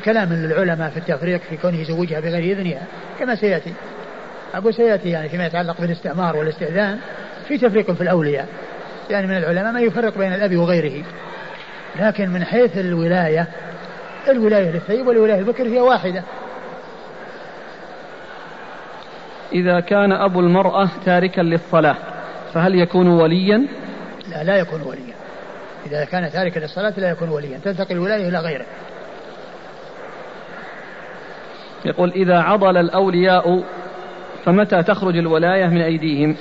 كلام للعلماء في التفريق في كونه يزوجها بغير إذنها كما سيأتي. أقول سيأتي يعني فيما يتعلق بالاستعمار والاستئذان في تفريق في الأولياء. يعني من العلماء من يفرق بين الأب وغيره. لكن من حيث الولاية الولاية للثيب والولاية البكر هي واحدة. إذا كان أبو المرأة تاركا للصلاة فهل يكون وليا؟ لا لا يكون وليا. إذا كان تاركا للصلاة لا يكون وليا. تنتقل الولاية إلى غيره. يقول إذا عضل الأولياء فمتى تخرج الولاية من أيديهم؟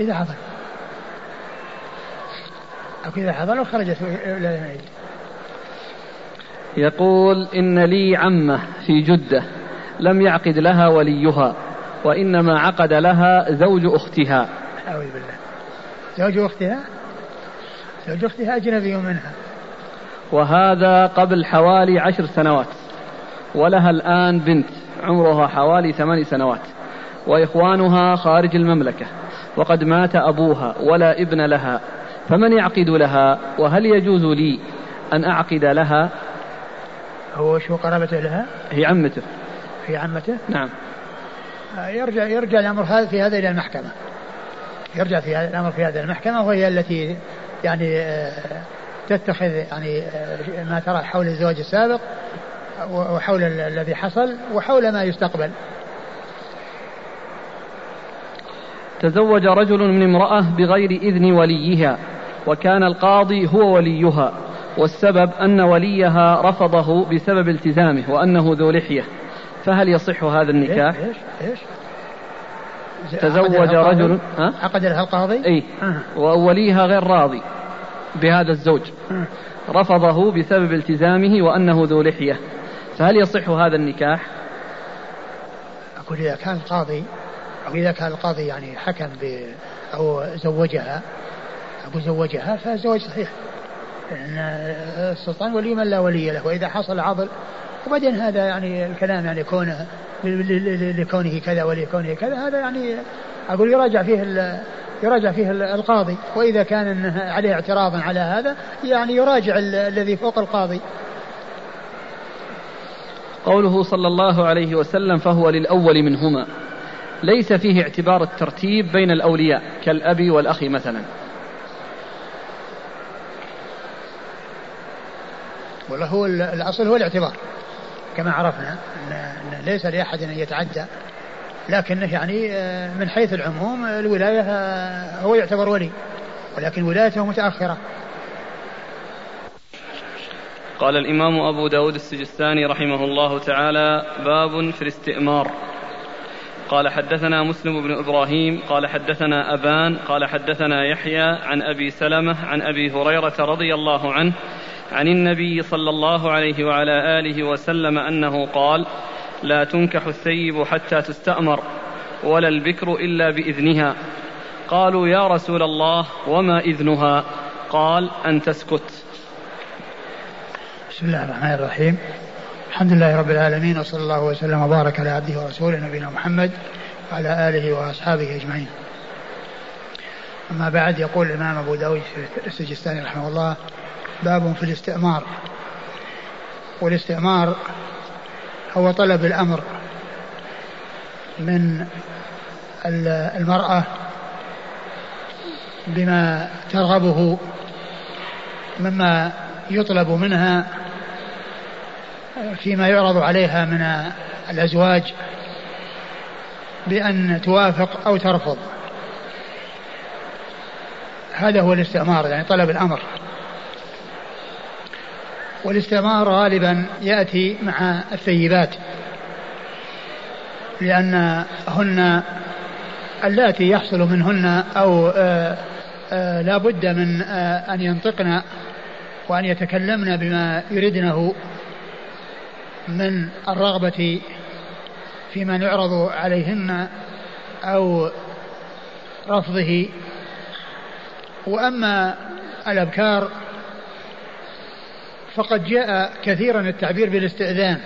إذا عضل. أو إذا عضل خرجت من أيديهم يقول إن لي عمة في جدة لم يعقد لها وليها وإنما عقد لها زوج أختها. أعوذ بالله. زوج أختها؟ زوج أختها أجنبي منها. وهذا قبل حوالي عشر سنوات ولها الآن بنت عمرها حوالي ثمان سنوات وإخوانها خارج المملكة وقد مات أبوها ولا ابن لها. فمن يعقد لها؟ وهل يجوز لي أن أعقد لها؟ هو شو قرابته لها؟ هي عمته. هي عمته؟ نعم. يرجع يرجع الأمر هذا في هذا إلى المحكمة. يرجع في هذا الأمر في هذا المحكمة وهي التي يعني آه، تتخذ يعني آه، ما ترى حول الزواج السابق وحول الذي حصل وحول ما يستقبل. تزوج رجل من امرأة بغير إذن وليها. وكان القاضي هو وليها والسبب أن وليها رفضه بسبب التزامه وأنه ذو لحية فهل يصح هذا النكاح؟ إيش إيش؟ تزوج رجل ها؟ عقد لها القاضي؟ إي أه. ووليها غير راضي بهذا الزوج أه. رفضه بسبب التزامه وأنه ذو لحية فهل يصح هذا النكاح؟ أقول إذا كان القاضي أو إذا كان القاضي يعني حكم ب أو زوجها أقول زوجها فالزواج صحيح. لأن السلطان ولي من لا ولي له وإذا حصل عضل وبعدين هذا يعني الكلام يعني كونه لكونه كذا ولكونه كذا هذا يعني أقول يراجع فيه يراجع فيه القاضي. وإذا كان عليه اعتراض على هذا يعني يراجع الذي فوق القاضي. قوله صلى الله عليه وسلم فهو للأول منهما. ليس فيه اعتبار الترتيب بين الأولياء كالاب والأخ مثلا. والله هو الأصل هو الاعتبار. كما عرفنا أن ليس لأحد أن يتعدى لكنه يعني آه، من حيث العموم الولاية آه، هو يعتبر ولي ولكن ولايته متأخرة. قال الإمام أبو داود السجستاني رحمه الله تعالى باب في الاستئمار. قال حدثنا مسلم بن إبراهيم قال حدثنا أبان قال حدثنا يحيى عن أبي سلمة عن أبي هريرة رضي الله عنه عن النبي صلى الله عليه وعلى آله وسلم أنه قال لا تنكح الثيب حتى تستأمر ولا البكر إلا بإذنها. قالوا يا رسول الله وما إذنها؟ قال أن تسكت. بسم الله الرحمن الرحيم. الحمد لله رب العالمين وصلى الله وسلم وبارك على عبده ورسوله نبينا محمد وعلى آله وأصحابه أجمعين. أما بعد يقول الإمام أبو داود السجستاني رحمه الله باب في الاستئمار والاستئمار هو طلب الأمر من المرأة بما ترغبه مما يطلب منها فيما يعرض عليها من الأزواج بأن توافق أو ترفض. هذا هو الاستئمار يعني طلب الأمر. والاستئمار غالبا يأتي مع الثيبات لأنهن اللاتي يحصل منهن أو آآ آآ لا بد من أن ينطقن وأن يتكلمن بما يردنه من الرغبة في من يعرض عليهن أو رفضه. وأما الأبكار فقد جاء كثيرا التعبير بالاستئذان.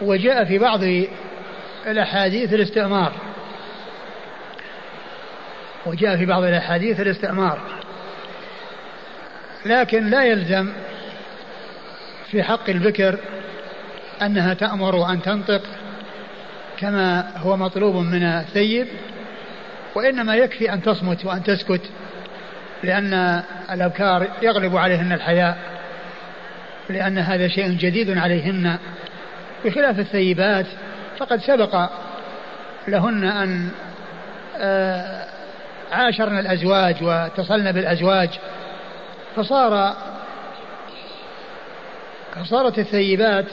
وجاء في بعض الأحاديث الاستئمار. وجاء في بعض الأحاديث الاستئمار. لكن لا يلزم في حق البكر أنها تأمر أن تنطق كما هو مطلوب من الثيب وإنما يكفي أن تصمت وأن تسكت. لأن الأبكار يغلب عليهن الحياء لأن هذا شيء جديد عليهن. بخلاف الثيبات فقد سبق لهن أن آه، عاشرن الأزواج واتصلن بالأزواج. فصار فصارت الثيبات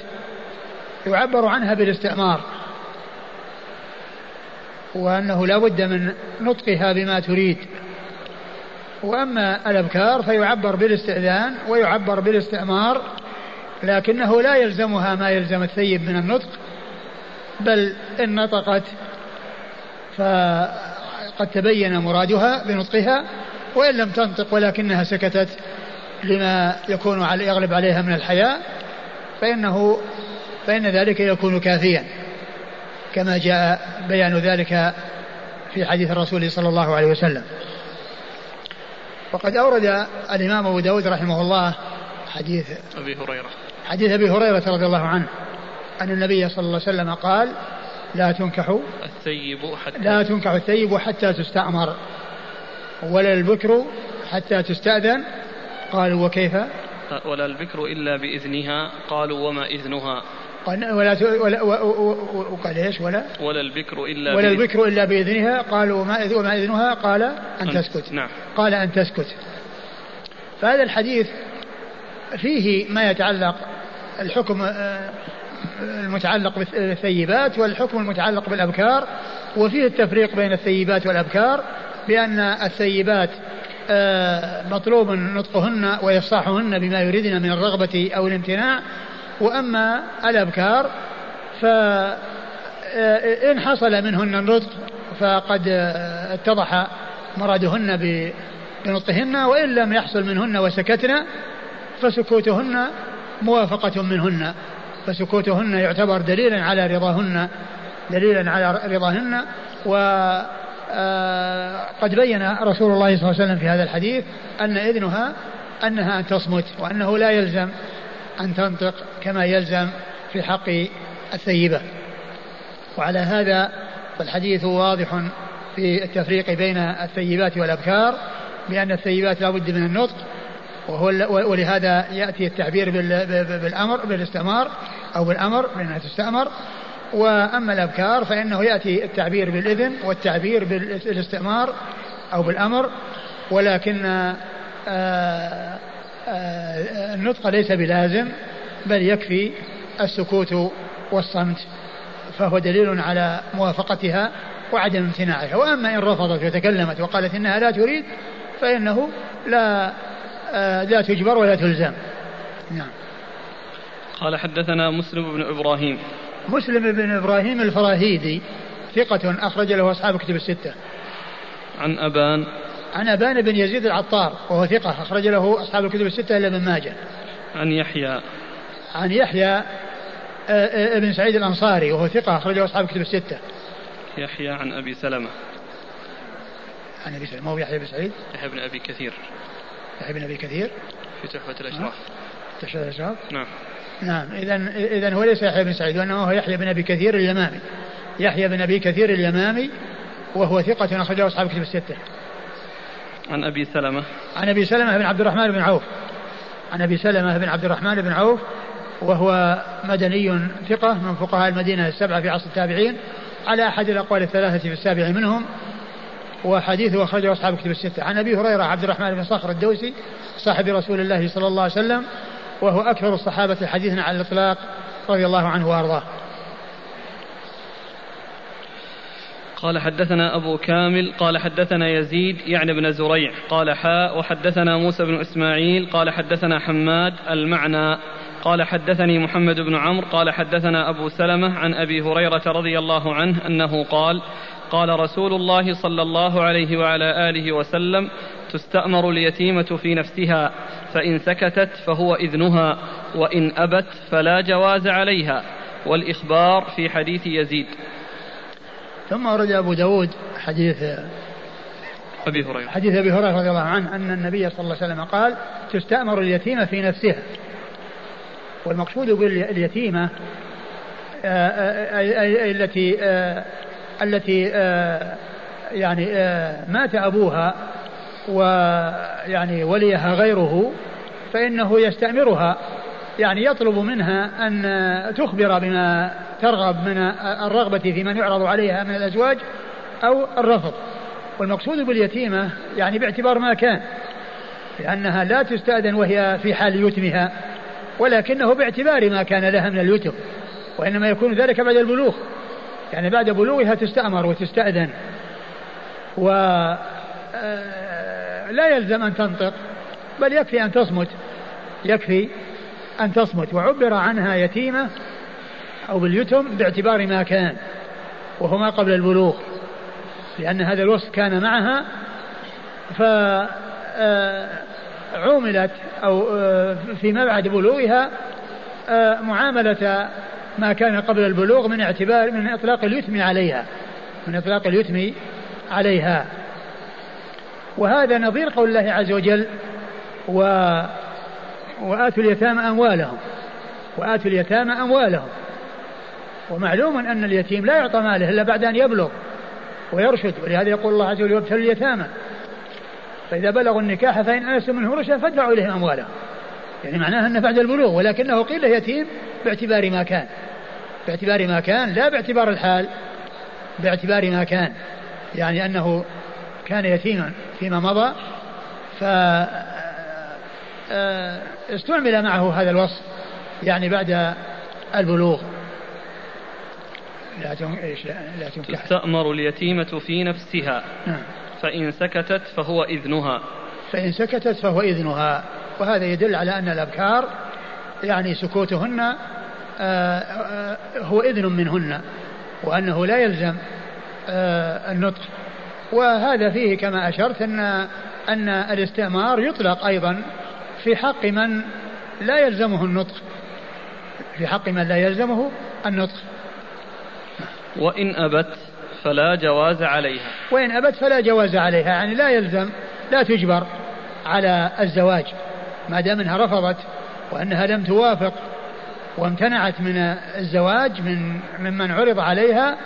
يعبر عنها بالاستعمار وأنه لا بد من نطقها بما تريد. وأما الأبكار فيعبر بالاستئذان ويعبر بالاستعمار لكنه لا يلزمها ما يلزم الثيب من النطق بل إن نطقت فقد تبين مرادها بنطقها وإن لم تنطق ولكنها سكتت لما يكون على يغلب عليها من الحياء فإنه فإن ذلك يكون كافيا كما جاء بيان ذلك في حديث الرسول صلى الله عليه وسلم. وقد أورد الإمام أبو داود رحمه الله حديث أبي هريرة. حديث أبي هريرة رضي الله عنه أن النبي صلى الله عليه وسلم قال لا تنكح الثيب حتى لا تنكح الثيب حتى تستأمر ولا البكر حتى تستأذن. قالوا وكيف؟ ولا البكر إلا بإذنها. قالوا وما إذنها؟ ولا ولا وقال إيش؟ ولا ولا البكر إلا ولا البكر إلا بإذنها قالوا وما وما إذنها؟ قال أن تسكت. نعم. قال أن تسكت. فهذا الحديث فيه ما يتعلق الحكم آه، المتعلق بالثيبات والحكم المتعلق بالأبكار وفيه التفريق بين الثيبات والأبكار بأن الثيبات آه، مطلوب نطقهن وإفصاحهن بما يريدن من الرغبة أو الامتناع وأما الأبكار فإن آه، حصل منهن النطق فقد آه، اتضح مرادهن بنطقهن وإن لم يحصل منهن وسكتن فسكوتهن موافقة منهن فسكوتهن يعتبر دليلا على رضاهن دليلا على رضاهن و آه، قد بين رسول الله صلى الله عليه وسلم في هذا الحديث أن إذنها أنها أن تصمت وأنه لا يلزم أن تنطق كما يلزم في حق الثيبة. وعلى هذا فالحديث واضح في التفريق بين الثيبات والأبكار بأن الثيبات لا بد من النطق وهو ولهذا يأتي التعبير بالأمر بالاستمار أو بالأمر بأنها تستأمر. وأما الأبكار فإنه يأتي التعبير بالإذن والتعبير بالاستئمار أو بالأمر ولكن آه، النطق ليس بلازم بل يكفي السكوت والصمت فهو دليل على موافقتها وعدم امتناعها. وأما إن رفضت وتكلمت وقالت إنها لا تريد فإنه لا آه، لا تجبر ولا تلزم. نعم. قال حدثنا مسلم بن إبراهيم. مسلم بن إبراهيم الفراهيدي ثقة أخرج له أصحاب كتب الستة. عن أبان عن أبان بن يزيد العطار وهو ثقة أخرج له أصحاب الكتب الستة إلا ابن ماجه. عن يحيى. عن يحيى آه، آه، ابن سعيد الأنصاري وهو ثقة أخرجه أصحاب الكتب الستة. يحيى عن أبي سلمة. عن أبي سلمة هو يحيى بن سعيد؟ يحيى بن أبي كثير. يحيى بن أبي كثير. في تحفة الأشراف. تحفة الأشراف؟ نعم. نعم إذا إذا هو ليس يحيى بن سعيد وإنما هو يحيى بن أبي كثير اليمامي. يحيى بن أبي كثير اليمامي وهو ثقة أخرجه أصحاب الكتب الستة. عن أبي سلمة. عن أبي سلمة بن عبد الرحمن بن عوف. عن أبي سلمة بن عبد الرحمن بن عوف وهو مدني ثقة من فقهاء المدينة السبعة في عصر التابعين على أحد الأقوال الثلاثة في السابع منهم وحديثه أخرجه أصحاب الكتب الستة. عن أبي هريرة عبد الرحمن بن صخر الدوسي صاحب رسول الله صلى الله عليه وسلم وهو أكثر الصحابة حديثا على الإطلاق رضي الله عنه وأرضاه. قال حدثنا أبو كامل قال حدثنا يزيد يعني بن زريع قال حاء وحدثنا موسى بن إسماعيل قال حدثنا حماد المعنى. قال حدثني محمد بن عمرو قال حدثنا أبو سلمة عن أبي هريرة رضي الله عنه أنه قال قال رسول الله صلى الله عليه وعلى آله وسلم تستأمر اليتيمة في نفسها فإن سكتت فهو إذنها وإن أبت فلا جواز عليها. والإخبار في حديث يزيد. ثم ورد أبو داود حديث أبي هريرة. حديث أبي هريرة رضي الله عنه أن النبي صلى الله عليه وسلم قال تستأمر اليتيمة في نفسها والمقصود باليتيمة آه، آه، أي التي آه، التي يعني مات أبوها ويعني وليها غيره فإنه يستأمرها. يعني يطلب منها أن تخبر بما ترغب من الرغبة في من يعرض عليها من الأزواج أو الرفض. والمقصود باليتيمة يعني باعتبار ما كان لأنها لا تستأذن وهي في حال يتمها ولكنه باعتبار ما كان لها من اليتم وإنما يكون ذلك بعد البلوغ. يعني بعد بلوغها تستأمر وتستأذن. و آه، لا يلزم أن تنطق بل يكفي أن تصمت يكفي أن تصمت. وعبر عنها يتيمة أو باليتم باعتبار ما كان وهو ما قبل البلوغ لأن هذا الوصف كان معها فعوملت آه، أو آه، فيما بعد بلوغها آه، معاملة ما كان قبل البلوغ من اعتبار من إطلاق اليتم عليها من إطلاق اليتم عليها. وهذا نظير قول الله عز وجل و وآتوا اليتامى أموالهم وآتوا اليتامى أموالهم. ومعلوم أن اليتيم لا يعطى ماله إلا بعد أن يبلغ ويرشد ولهذا يقول الله عز وجل وابتلوا اليتامى. فإذا بلغوا النكاح فإن آنستم منه رشدا فادفعوا إليهم أموالهم. يعني معناها أنه بعد البلوغ ولكنه قيل يتيم باعتبار ما كان باعتبار ما كان لا باعتبار الحال باعتبار ما كان. يعني أنه كان يتيما فيما مضى ف آه، استعمل معه هذا الوصف يعني بعد البلوغ. لا لا تستأمر اليتيمة في نفسها. نعم. فإن سكتت فهو إذنها. فإن سكتت فهو إذنها. وهذا يدل على أن الأبكار يعني سكوتهن آه، آه، هو إذن منهن وأنه لا يلزم آه، النطق. وهذا فيه كما أشرت أن أن الاستئمار يطلق أيضا في حق من لا يلزمه النطق. في حق من لا يلزمه النطق. وإن أبت فلا جواز عليها. وإن أبت فلا جواز عليها يعني لا يلزم لا تجبر على الزواج ما دام إنها رفضت وإنها لم توافق وامتنعت من الزواج من ممن عرض عليها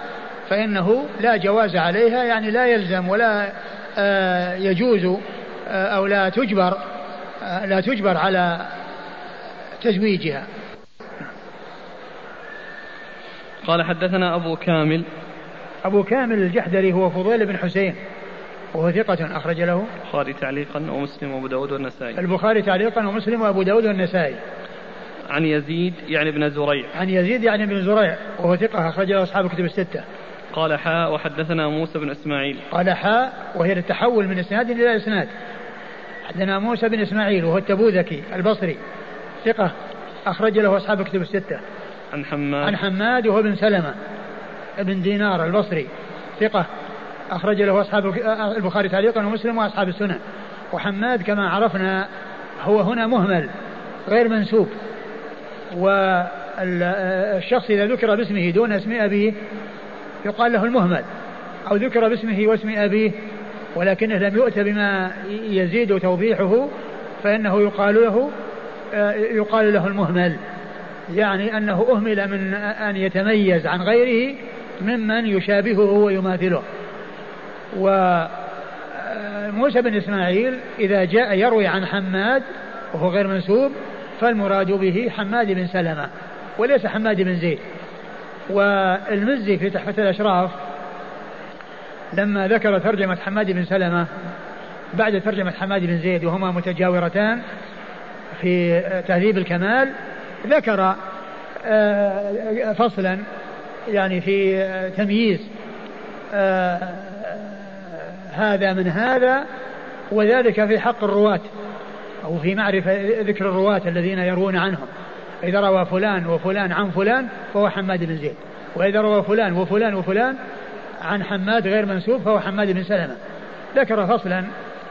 فإنه لا جواز عليها يعني لا يلزم ولا آه، يجوز آه، أو لا تجبر آه، لا تجبر على تزويجها. قال حدثنا أبو كامل. أبو كامل الجحدري هو فضيل بن حسين وهو ثقة أخرج له. البخاري تعليقا ومسلم وأبو داود والنسائي. البخاري تعليقا ومسلم وأبو داود والنسائي. عن يزيد يعني بن زريع. عن يزيد يعني بن زريع وهو ثقة أخرج له أصحاب الكتب الستة. قال حاء وحدثنا موسى بن إسماعيل. قال حاء وهي التحول من إسناد إلى إسناد. حدثنا موسى بن إسماعيل وهو التبوذكي البصري ثقة أخرج له أصحاب الكتب الستة. عن حماد. عن حماد وهو بن سلمة بن دينار البصري ثقة أخرج له أصحاب البخاري تعليقا ومسلم وأصحاب السنن وحماد كما عرفنا هو هنا مهمل غير منسوب. والشخص إذا ذكر باسمه دون اسم أبيه يقال له المهمل أو ذكر باسمه واسم أبيه ولكنه لم يؤت بما يزيد توضيحه فإنه يقال له يقال له المهمل. يعني أنه أهمل من أن يتميز عن غيره ممن يشابهه ويماثله. وموسى بن إسماعيل إذا جاء يروي عن حماد وهو غير منسوب فالمراد به حماد بن سلمة وليس حماد بن زيد. والمزي في تحفة الأشراف لما ذكر ترجمة حماد بن سلمة بعد ترجمة حماد بن زيد وهما متجاورتان في تهذيب الكمال ذكر آه، فصلا يعني في تمييز آه، هذا من هذا وذلك في حق الرواة أو في معرفة ذكر الرواة الذين يروون عنهم. إذا روى فلان وفلان عن فلان فهو حماد بن زيد. وإذا روى فلان وفلان وفلان عن حماد غير منسوب فهو حماد بن سلمة. ذكر فصلا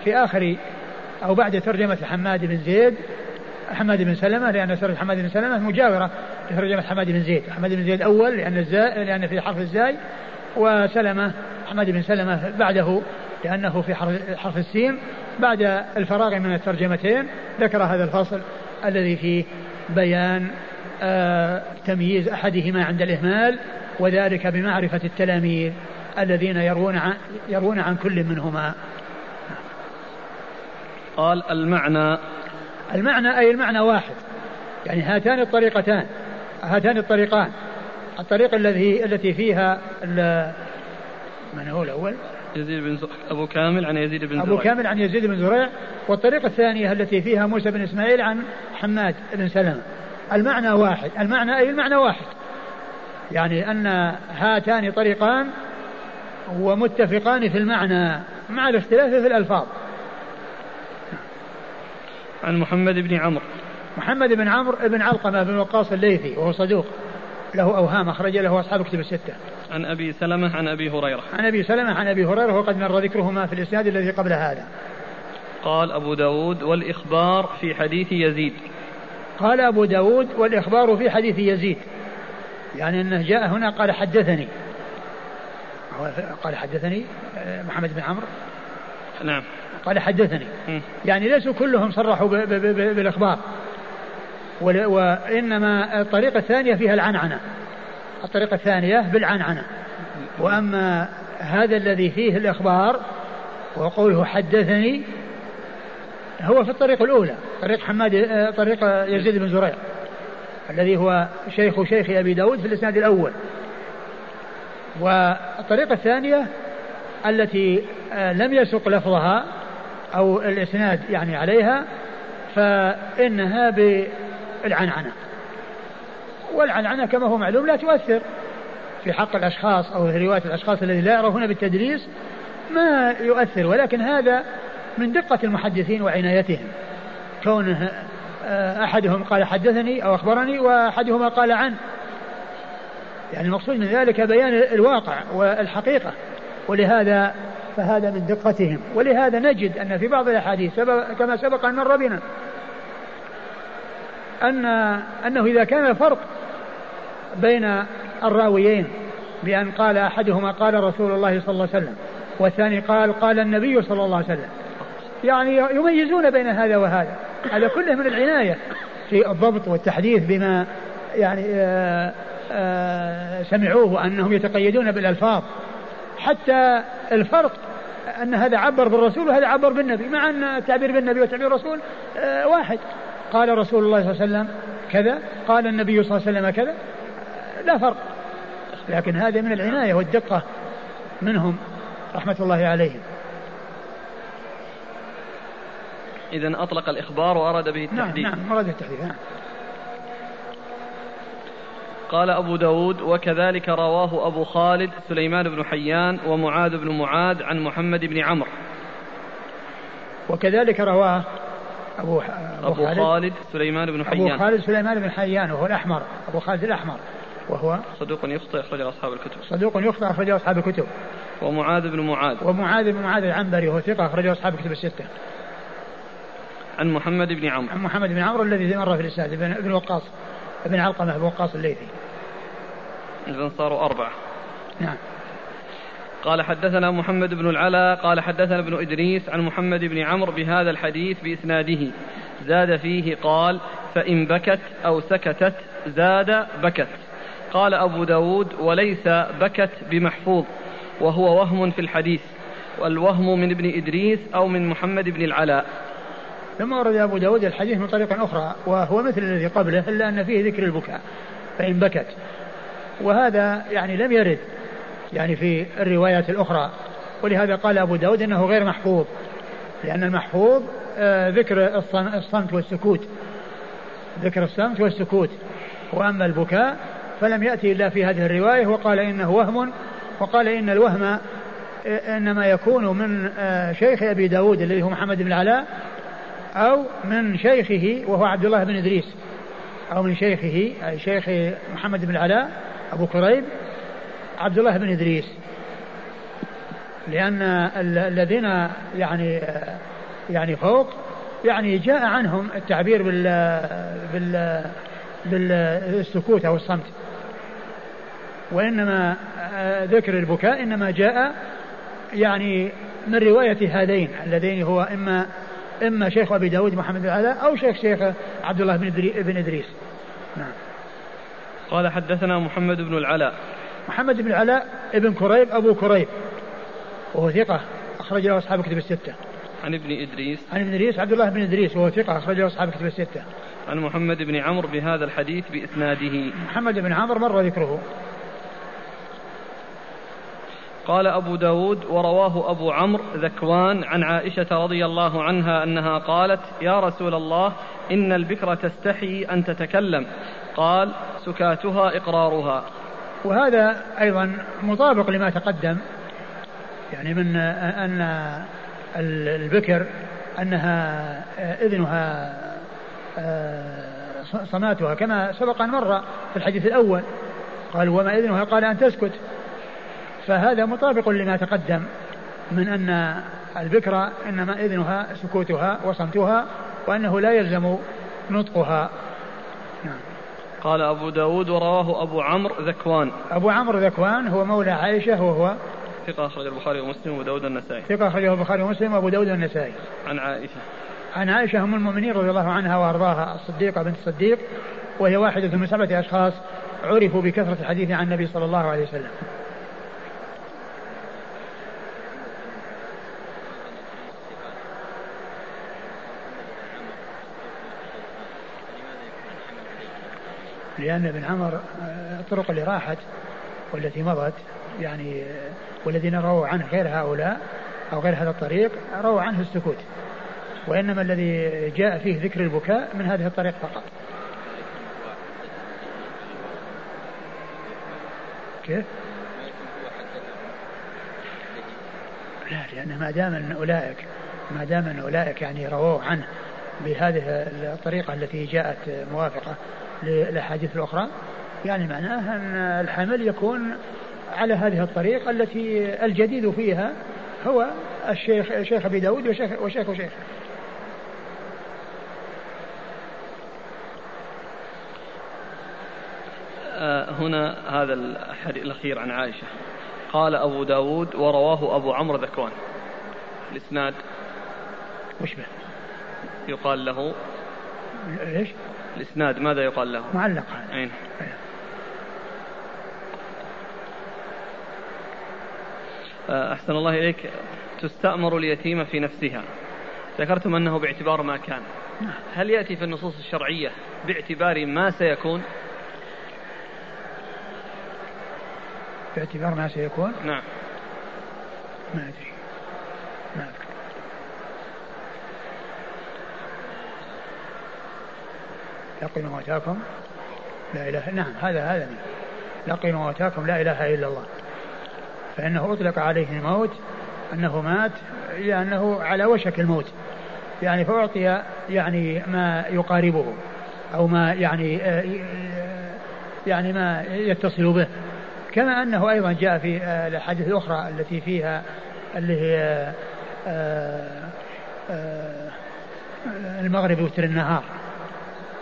في آخر أو بعد ترجمة حماد بن زيد حماد بن سلمة لأن سورة حماد بن سلمة مجاورة لترجمة حماد بن زيد. حماد بن زيد أول لأن الزاء لأن في حرف الزاي وسلمة حماد بن سلمة بعده لأنه في حرف السين. بعد الفراغ من الترجمتين ذكر هذا الفصل الذي فيه بيان آه تمييز أحدهما عند الإهمال وذلك بمعرفة التلاميذ الذين يروون عن, يروون عن كل منهما. قال المعنى المعنى أي المعنى واحد. يعني هاتان الطريقتان هاتان الطريقان. الطريقة الذي التي فيها من هو الأول؟ يزيد بن أبو كامل عن يزيد بن أبو زريع. كامل عن يزيد بن زريع. والطريقة الثانية التي فيها موسى بن إسماعيل عن حماد بن سلمة. المعنى واحد. المعنى أي المعنى واحد؟ يعني أن هاتان طريقان ومتفقان في المعنى مع الاختلاف في الألفاظ. عن محمد بن عمرو. محمد بن عمرو بن علقمة بن وقاص الليثي وهو صدوق. له أوهام أخرج له أصحاب كتب الستة. عن أبي سلمة عن أبي هريرة. عن أبي سلمة عن أبي هريرة وقد مر ذكرهما في الإسناد الذي قبل هذا. قال أبو داود والإخبار في حديث يزيد. قال أبو داود والإخبار في حديث يزيد. يعني أنه جاء هنا قال حدثني. قال حدثني آه، محمد بن عمرو. نعم. قال حدثني. يعني ليسوا كلهم صرحوا بالإخبار. وإنما الطريقة الثانية فيها العنعنة. الطريقة الثانية بالعنعنة. وأما هذا الذي فيه الإخبار وقوله حدثني هو في الطريق الأولى. طريق حماد طريق يزيد بن زريع الذي هو شيخ شيخ أبي داود في الإسناد الأول. والطريقة الثانية التي لم يسق لفظها أو الإسناد يعني عليها فإنها بالعنعنة. والعنعنة كما هو معلوم لا تؤثر في حق الأشخاص أو رواية الأشخاص الذين لا يعرفون بالتدريس ما يؤثر. ولكن هذا من دقة المحدثين وعنايتهم. كونه آه، أحدهم قال حدثني أو أخبرني وأحدهما قال عن يعني المقصود من ذلك بيان الواقع والحقيقة. ولهذا فهذا من دقتهم. ولهذا نجد أن في بعض الأحاديث كما سبق أن مر بنا أن أنه إذا كان فرق بين الراويين بأن قال أحدهما قال رسول الله صلى الله عليه وسلم والثاني قال قال النبي صلى الله عليه وسلم. يعني يميزون بين هذا وهذا. هذا كله من العناية في الضبط والتحديث بما يعني آآ آه، آآ آه، سمعوه وأنهم يتقيدون بالألفاظ. حتى الفرق أن هذا عبر بالرسول وهذا عبر بالنبي مع أن التعبير بالنبي وتعبير الرسول آه، واحد. قال رسول الله صلى الله عليه وسلم كذا قال النبي صلى الله عليه وسلم كذا آه، لا فرق. لكن هذا من العناية والدقة منهم رحمة الله عليهم. إذا أطلق الإخبار وأراد به التحديد نعم نعم أراد التحديد نعم. قال أبو داود وكذلك رواه أبو خالد سليمان بن حيان ومعاذ بن معاذ عن محمد بن عمرو. وكذلك رواه أبو, أبو, خالد, خالد سليمان بن حيان. أبو خالد سليمان بن حيان وهو الأحمر. أبو خالد الأحمر. وهو صدوق يخطئ أخرج أصحاب الكتب. صدوق يخطئ أخرج أصحاب الكتب. ومعاذ بن معاذ. ومعاذ بن معاذ العنبري وهو ثقة أخرج أصحاب الكتب الستة. عن محمد بن عمرو. عن محمد بن عمرو الذي مر في الإسناد ابن وقاص. ابن علقمة بن وقاص الليثي. إذا صاروا أربعة. نعم. قال حدثنا محمد بن العلا قال حدثنا ابن إدريس عن محمد بن عمرو بهذا الحديث بإسناده. زاد فيه قال فإن بكت أو سكتت زاد بكت. قال أبو داود وليس بكت بمحفوظ وهو وهم في الحديث. والوهم من ابن إدريس أو من محمد بن العلاء ثم ورد أبو داود الحديث من طريق أخرى وهو مثل الذي قبله إلا أن فيه ذكر البكاء فإن بكت. وهذا يعني لم يرد يعني في الروايات الأخرى. ولهذا قال أبو داود أنه غير محفوظ لأن المحفوظ آه، ذكر الصمت والسكوت. ذكر الصمت والسكوت. وأما البكاء فلم يأتي إلا في هذه الرواية وقال إنه وهم وقال إن الوهم آه، إنما يكون من آه، شيخ أبي داود الذي هو محمد بن العلاء أو من شيخه وهو عبد الله بن إدريس أو من شيخه أي شيخ محمد بن العلاء أبو كريب عبد الله بن إدريس. لأن الذين يعني يعني فوق يعني جاء عنهم التعبير بال بال بالسكوت أو الصمت. وإنما ذكر البكاء إنما جاء يعني من رواية هذين اللذين هو إما إما شيخ أبي داود محمد بن علاء أو شيخ شيخ عبد الله بن إدريس. نعم. قال حدثنا محمد بن العلاء. محمد بن العلاء ابن كريب أبو كريب. وهو ثقة أخرج له أصحاب كتب الستة. عن ابن إدريس. عن ابن إدريس عبد الله بن إدريس وهو ثقة أخرج له أصحاب كتب الستة. عن محمد بن عمرو بهذا الحديث بإسناده. محمد بن عمرو مر ذكره. قال أبو داود ورواه أبو عمرو ذكوان عن عائشة رضي الله عنها أنها قالت يا رسول الله إن البكر تستحي أن تتكلم. قال سكاتها إقرارها. وهذا أيضا مطابق لما تقدم يعني من أن البكر أنها إذنها صماتها كما سبق أن مر في الحديث الأول. قال وما إذنها؟ قال أن تسكت. فهذا مطابق لما تقدم من أن البكرة إنما إذنها سكوتها وصمتها وأنه لا يلزم نطقها. نعم. قال أبو داود ورواه أبو عمرو ذكوان. أبو عمرو ذكوان هو مولى عائشة وهو ثقة أخرج البخاري ومسلم وأبو داود النسائي ثقة أخرجه البخاري ومسلم وأبو داود النسائي عن عائشة. عن عائشة أم المؤمنين رضي الله عنها وأرضاها الصديقة بنت الصديق وهي واحدة من سبعة أشخاص عرفوا بكثرة الحديث عن النبي صلى الله عليه وسلم. لأن ابن عمر آه، الطرق اللي راحت والتي مضت يعني آه، والذين رووا عنه غير هؤلاء أو غير هذا الطريق رووا عنه السكوت وإنما الذي جاء فيه ذكر البكاء من هذه الطريق فقط كيف؟ لا لأن ما دام أن أولئك ما دام أن أولئك يعني رووا عنه بهذه الطريقة التي جاءت موافقة للأحاديث الأخرى؟ يعني معناه أن الحمل يكون على هذه الطريقة التي الجديد فيها هو الشيخ الشيخ أبي داود وشيخ وشيخ وشيخ. آه، هنا هذا الحديث الأخير عن عائشة. قال أبو داود ورواه أبو عمرو ذكوان الإسناد وش به؟ يقال له ليش الإسناد ماذا يقال له؟ معلق هذا. أين؟ آه، أحسن الله إليك. تستأمر اليتيمة في نفسها. ذكرتم أنه باعتبار ما كان. نعم. هل يأتي في النصوص الشرعية باعتبار ما سيكون؟ باعتبار ما سيكون؟ نعم. ما أدري ما أذكر لقنوا موتاكم لا إله نعم هذا هذا من لقنوا موتاكم لا إله إلا الله. فإنه أطلق عليه الموت أنه مات لأنه على وشك الموت. يعني فأعطي يعني ما يقاربه أو ما يعني يعني ما يتصل به. كما أنه أيضا جاء في الأحاديث الأخرى التي فيها اللي هي المغرب وتر النهار.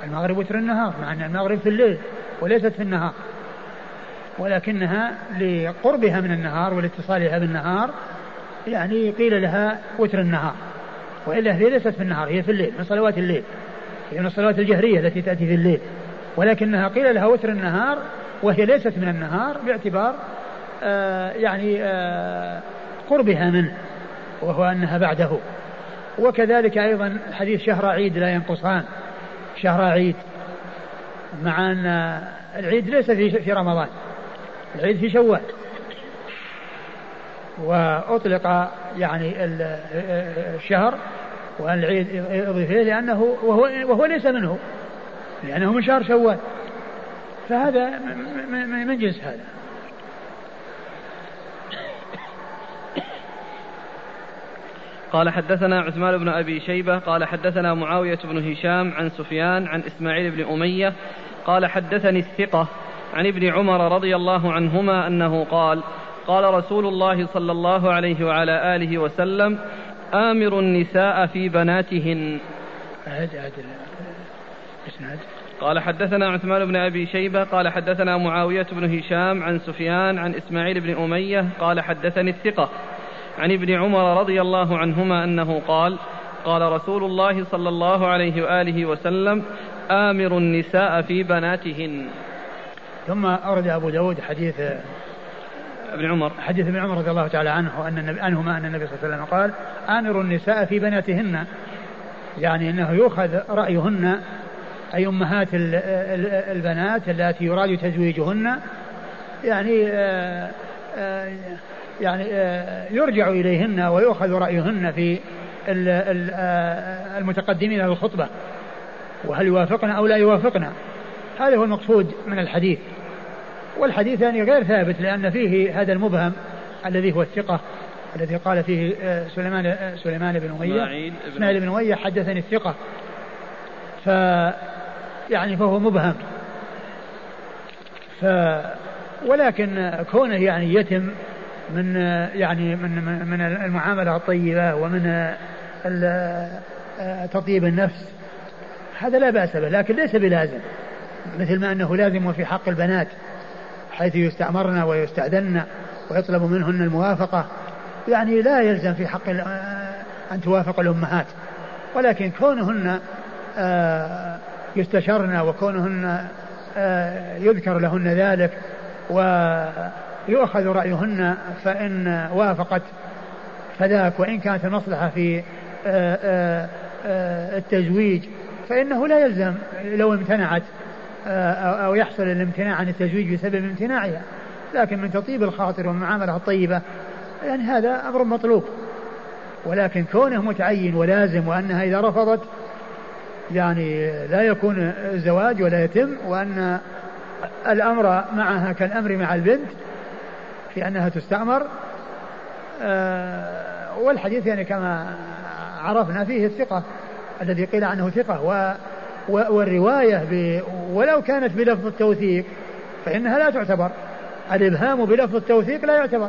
المغرب وتر النهار مع أن المغرب في الليل وليست في النهار. ولكنها لقربها من النهار ولاتصالها بالنهار يعني قيل لها وتر النهار. وإلا هي ليست في النهار هي في الليل من صلوات الليل. هي من الصلوات الجهرية التي تأتي في الليل. ولكنها قيل لها وتر النهار وهي ليست من النهار باعتبار آه يعني آه قربها منه وهو أنها بعده. وكذلك أيضا حديث شهر عيد لا ينقصان. شهر عيد مع أن العيد ليس في رمضان العيد في شوال. وأطلق يعني الشهر والعيد أضيف إليه لأنه وهو, وهو ليس منه لأنه من شهر شوال. فهذا من جنس هذا. قال حدثنا عثمان بن أبي شيبة قال حدثنا معاوية بن هشام عن سفيان عن إسماعيل بن أمية قال حدثني الثقة عن ابن عمر رضي الله عنهما أنه قال قال رسول الله صلى الله عليه وعلى آله وسلم آمر النساء في بناتهن. عاد عاد إسناد. قال حدثنا عثمان بن أبي شيبة قال حدثنا معاوية بن هشام عن سفيان عن إسماعيل بن أمية قال حدثني الثقة. عن ابن عمر رضي الله عنهما أنه قال قال رسول الله صلى الله عليه وآله وسلم أمر النساء في بناتهن. ثم أورد أبو داود حديث ابن عمر. حديث ابن عمر رضي الله تعالى عنه أن النبي عنهما أن النبي صلى الله عليه وسلم قال آمروا النساء في بناتهن. يعني أنه يؤخذ رأيهن أي أمهات البنات اللاتي يراد تزويجهن. يعني آه، آه، يعني آه، يرجع إليهن ويؤخذ رأيهن في المتقدمين للخطبة وهل يوافقنا أو لا يوافقنا؟ هذا هو المقصود من الحديث. والحديث يعني غير ثابت لأن فيه هذا المبهم الذي هو الثقة الذي قال فيه آه، سليمان آه، سليمان بن أمية. إسماعيل بن أمية حدثني الثقة. ف يعني فهو مبهم. ف ولكن كونه يعني يتم من يعني من من المعاملة الطيبة ومن تطيب النفس. هذا لا بأس به لكن ليس بلازم مثل ما أنه لازم في حق البنات حيث يستأمرن ويستأذن ويطلب منهن الموافقة. يعني لا يلزم في حق أن توافق الأمهات ولكن كونهن آه، يستشرن وكونهن آه، يذكر لهن ذلك ويؤخذ رأيهن فإن وافقت فذاك وإن كانت المصلحة في آه، التزويج فإنه لا يلزم لو امتنعت أو يحصل الامتناع عن التزويج بسبب امتناعها. لكن من تطيب الخاطر والمعاملة الطيبة يعني هذا أمر مطلوب. ولكن كونه متعين ولازم وأنها إذا رفضت يعني لا يكون الزواج ولا يتم وأن الأمر معها كالأمر مع البنت في أنها تستأمر آه، والحديث يعني كما عرفنا فيه الثقة الذي قيل عنه ثقة والرواية ب ولو كانت بلفظ التوثيق فإنها لا تعتبر. الإبهام بلفظ التوثيق لا يعتبر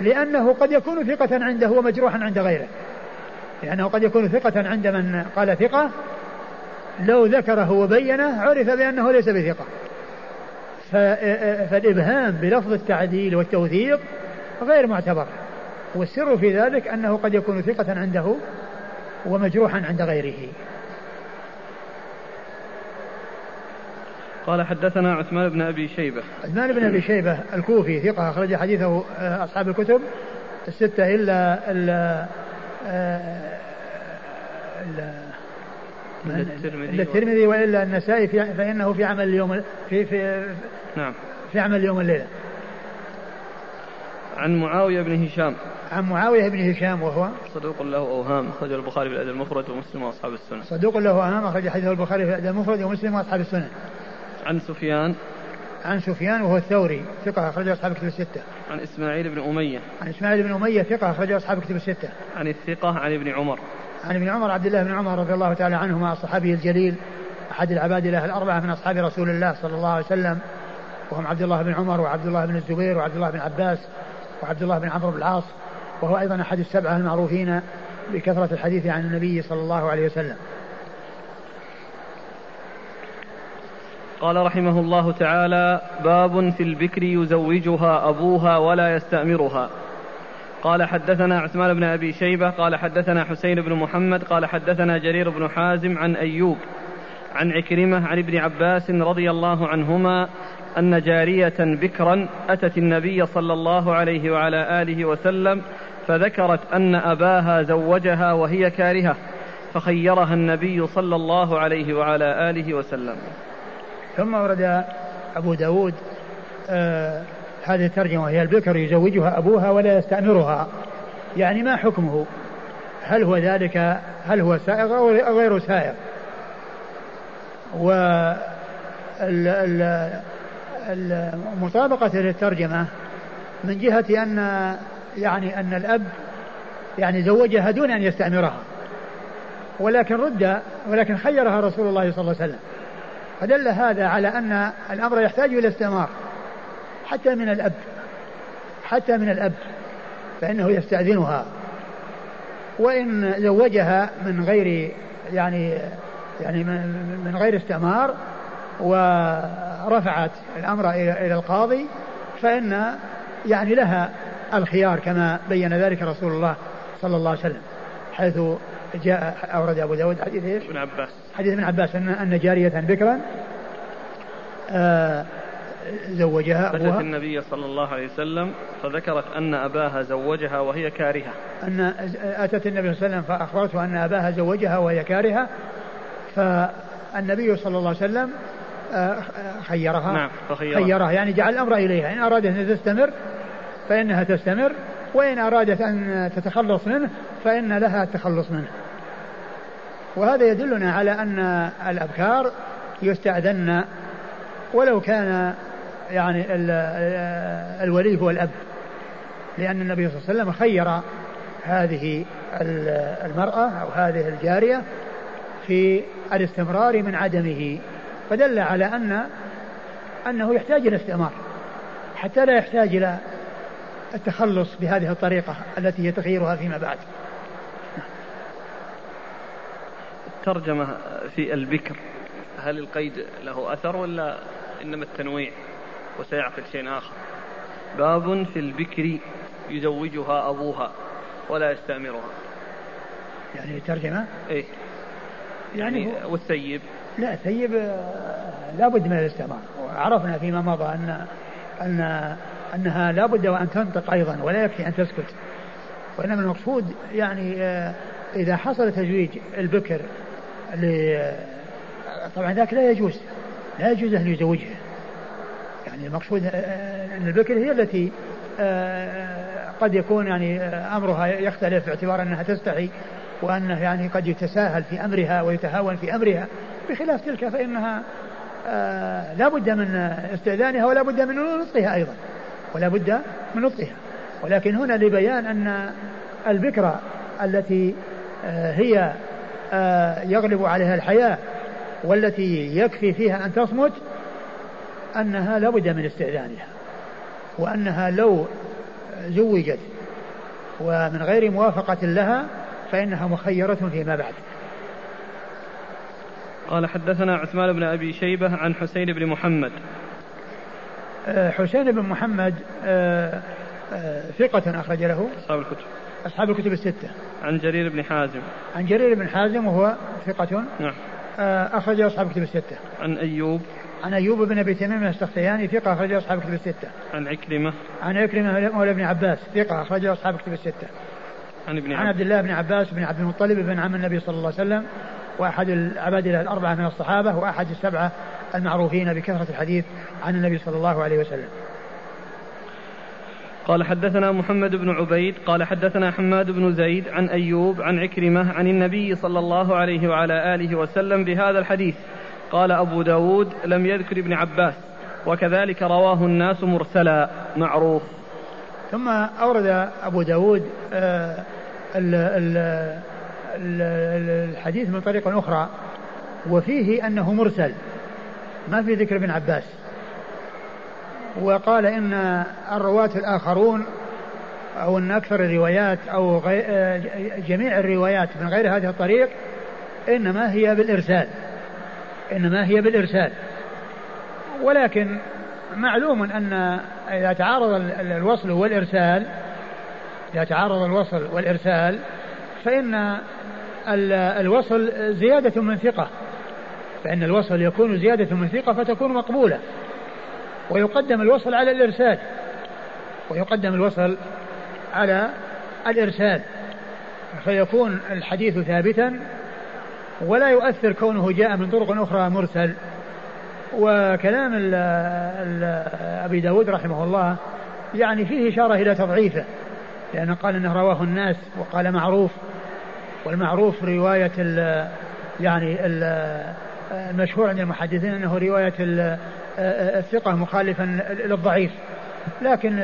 لأنه قد يكون ثقة عنده ومجروحا عند غيره. لأنه قد يكون ثقة عند من قال ثقة لو ذكره وبينه عرف بأنه ليس بثقة. فالإبهام بلفظ التعديل والتوثيق غير معتبر. والسر في ذلك أنه قد يكون ثقة عنده ومجروحا عند غيره. قال حدثنا عثمان بن أبي شيبة. عثمان بن أبي شيبة الكوفي ثقة أخرج حديثه آه، أصحاب الكتب الستة إلا الا آه، الا الترمذي الترمذي وإلا النسائي في فإنه في عمل اليوم في في نعم في عمل اليوم الليلة عن معاوية بن هشام عن معاوية بن هشام وهو صدوق له أوهام أخرجه البخاري في الأدب المفرد ومسلم وأصحاب السنن صدوق له أوهام أخرج حديثه البخاري في الأدب المفرد ومسلم وأصحاب السنن عن سفيان عن سفيان وهو الثوري ثقة أخرجه أصحاب كتب الستة. عن إسماعيل بن أمية. عن إسماعيل بن أمية ثقة أخرجه أصحاب كتب الستة. عن الثقة عن ابن عمر. عن ابن عمر عبد الله بن عمر رضي الله تعالى عنهما الصحابي الجليل أحد العباد له الأربعة من أصحاب رسول الله صلى الله عليه وسلم. وهم عبد الله بن عمر وعبد الله بن الزبير وعبد الله بن عباس وعبد الله بن عمرو بن العاص. وهو أيضا أحد السبعة المعروفين بكثرة الحديث عن النبي صلى الله عليه وسلم. قال رحمه الله تعالى باب في البكر يزوجها أبوها ولا يستأمرها. قال حدثنا عثمان بن أبي شيبة قال حدثنا حسين بن محمد قال حدثنا جرير بن حازم عن أيوب عن عكرمة عن ابن عباس رضي الله عنهما أن جارية بكرا أتت النبي صلى الله عليه وعلى آله وسلم فذكرت أن أباها زوجها وهي كارهة فخيرها النبي صلى الله عليه وعلى آله وسلم. ثم ورد أبو داود آه هذه الترجمة وهي البكر يزوجها أبوها ولا يستأمرها يعني ما حكمه؟ هل هو ذلك هل هو سائغ أو غير سائغ؟ و المطابقة للترجمة من جهة أن يعني أن الأب يعني زوجها دون أن يستأمرها ولكن رد ولكن خيرها رسول الله صلى الله عليه وسلم. فدل هذا على أن الأمر يحتاج إلى استمار حتى من الأب حتى من الأب فإنه يستأذنها وإن زوجها من غير يعني يعني من غير استمار ورفعت الأمر إلى القاضي فإن يعني لها الخيار كما بين ذلك رسول الله صلى الله عليه وسلم حيث جاء أورد أبو داود حديث إيش؟ ابن عباس حديث ابن عباس أن, جارية بكرا آه زوجها أتت النبي صلى الله عليه وسلم فذكرت أن أباها زوجها وهي كارهة. أن أتت النبي صلى الله عليه وسلم فأخبرته أن أباها زوجها وهي كارهة فالنبي صلى الله عليه وسلم آه، خيرها. نعم فخيرها. خيرها يعني جعل الأمر إليها. إن أرادت أن تستمر فإنها تستمر وإن أرادت أن تتخلص منه فإن لها التخلص منه. وهذا يدلنا على أن الأبكار يستأذن ولو كان يعني الولي هو الأب. لأن النبي صلى الله عليه وسلم خير هذه المرأة أو هذه الجارية في الاستمرار من عدمه فدل على أن أنه يحتاج إلى استمار حتى لا يحتاج إلى التخلص بهذه الطريقة التي هي تغييرها فيما بعد. الترجمة في البكر هل القيد له أثر ولا إنما التنويع؟ وسيعقد شيء آخر. باب في البكر يزوجها أبوها ولا يستأمرها. يعني ترجمة إيه. يعني, يعني والسيب. لا الثيب لا بد من الاستماع وعرفنا فيما مضى أن أن أنها لا بد وأن تنطق أيضا ولا يكفي أن تسكت. وإنما المقصود يعني آه، إذا حصل تزويج البكر طبعا ذاك لا يجوز. لا يجوز أن يزوجها. يعني المقصود آه، آه، أن البكر هي التي قد يكون يعني أمرها يختلف باعتبار أنها تستحي وأنه يعني قد يتساهل في أمرها ويتهاون في أمرها. بخلاف تلك فإنها آه لا بد من استئذانها ولا بد من نطقها أيضا ولا بد من نطقها ولكن هنا لبيان أن البكرة التي آه هي آه يغلب عليها الحياة والتي يكفي فيها أن تصمت أنها لا بد من استئذانها وأنها لو زوجت ومن غير موافقة لها فإنها مخيرة فيما بعد. قال حدثنا عثمان بن أبي شيبة عن حسين بن محمد. آه، حسين بن محمد آه، آه، ثقة أخرج له. أصحاب الكتب. أصحاب الكتب الستة. عن جرير بن حازم. عن جرير بن حازم وهو ثقة. نعم. أخرج أصحاب الكتب الستة. عن أيوب. عن أيوب بن أبي تميم السختياني ثقة أخرج أصحاب الكتب الستة. عن عكرمة. عن عكرمة مولى ابن عباس ثقة أخرج أصحاب الكتب الستة. عن ابن عن عبد الله بن عباس بن عبد المطلب بن عم النبي صلى الله عليه وسلم وأحد العبادلة الأربعة من الصحابة وأحد السبعة المعروفين بكثرة الحديث عن النبي صلى الله عليه وسلم. قال حدثنا محمد بن عبيد قال حدثنا حماد بن زيد عن أيوب عن عكرمة عن النبي صلى الله عليه وعلى آله وسلم بهذا الحديث. قال أبو داود لم يذكر ابن عباس وكذلك رواه الناس مرسلا معروف. ثم أورد أبو داود آه، الحديث من طريق أخرى وفيه أنه مرسل ما في ذكر ابن عباس. وقال إن الرواة الآخرون أو أن أكثر الروايات أو آه، جميع الروايات من غير هذه الطريق إنما هي بالإرسال. إنما هي بالإرسال. ولكن معلوم أن إذا تعارض الوصل والإرسال إذا تعارض الوصل والإرسال فإن الوصل زيادة من ثقة. فإن الوصل يكون زيادة من ثقة فتكون مقبولة. ويقدم الوصل على الإرسال. ويقدم الوصل على الإرسال. فيكون الحديث ثابتا ولا يؤثر كونه جاء من طرق أخرى مرسل. وكلام ال ال أبي داود رحمه الله يعني فيه إشارة إلى تضعيفه لأنه قال أنه رواه الناس وقال معروف والمعروف رواية ال يعني ال المشهور عند المحدثين أنه رواية الثقة مخالفا للضعيف. لكن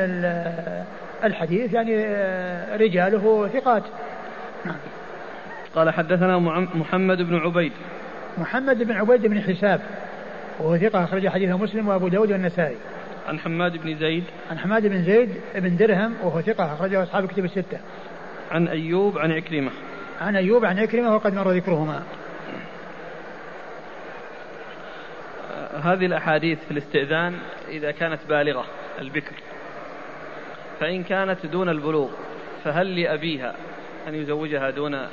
الحديث يعني رجاله ثقات. نعم. قال حدثنا محمد بن عبيد. محمد بن عبيد بن حساب وهو ثقة أخرج حديثه مسلم وأبو داود والنسائي. عن حماد بن زيد. عن حماد بن زيد بن درهم وهو ثقة أخرجه أصحاب كتب الستة. عن أيوب عن عكرمة. عن أيوب عن عكرمة وقد مر ذكرهما. هذه الأحاديث في الاستئذان إذا كانت بالغة البكر. فإن كانت دون البلوغ فهل لأبيها أن يزوجها دون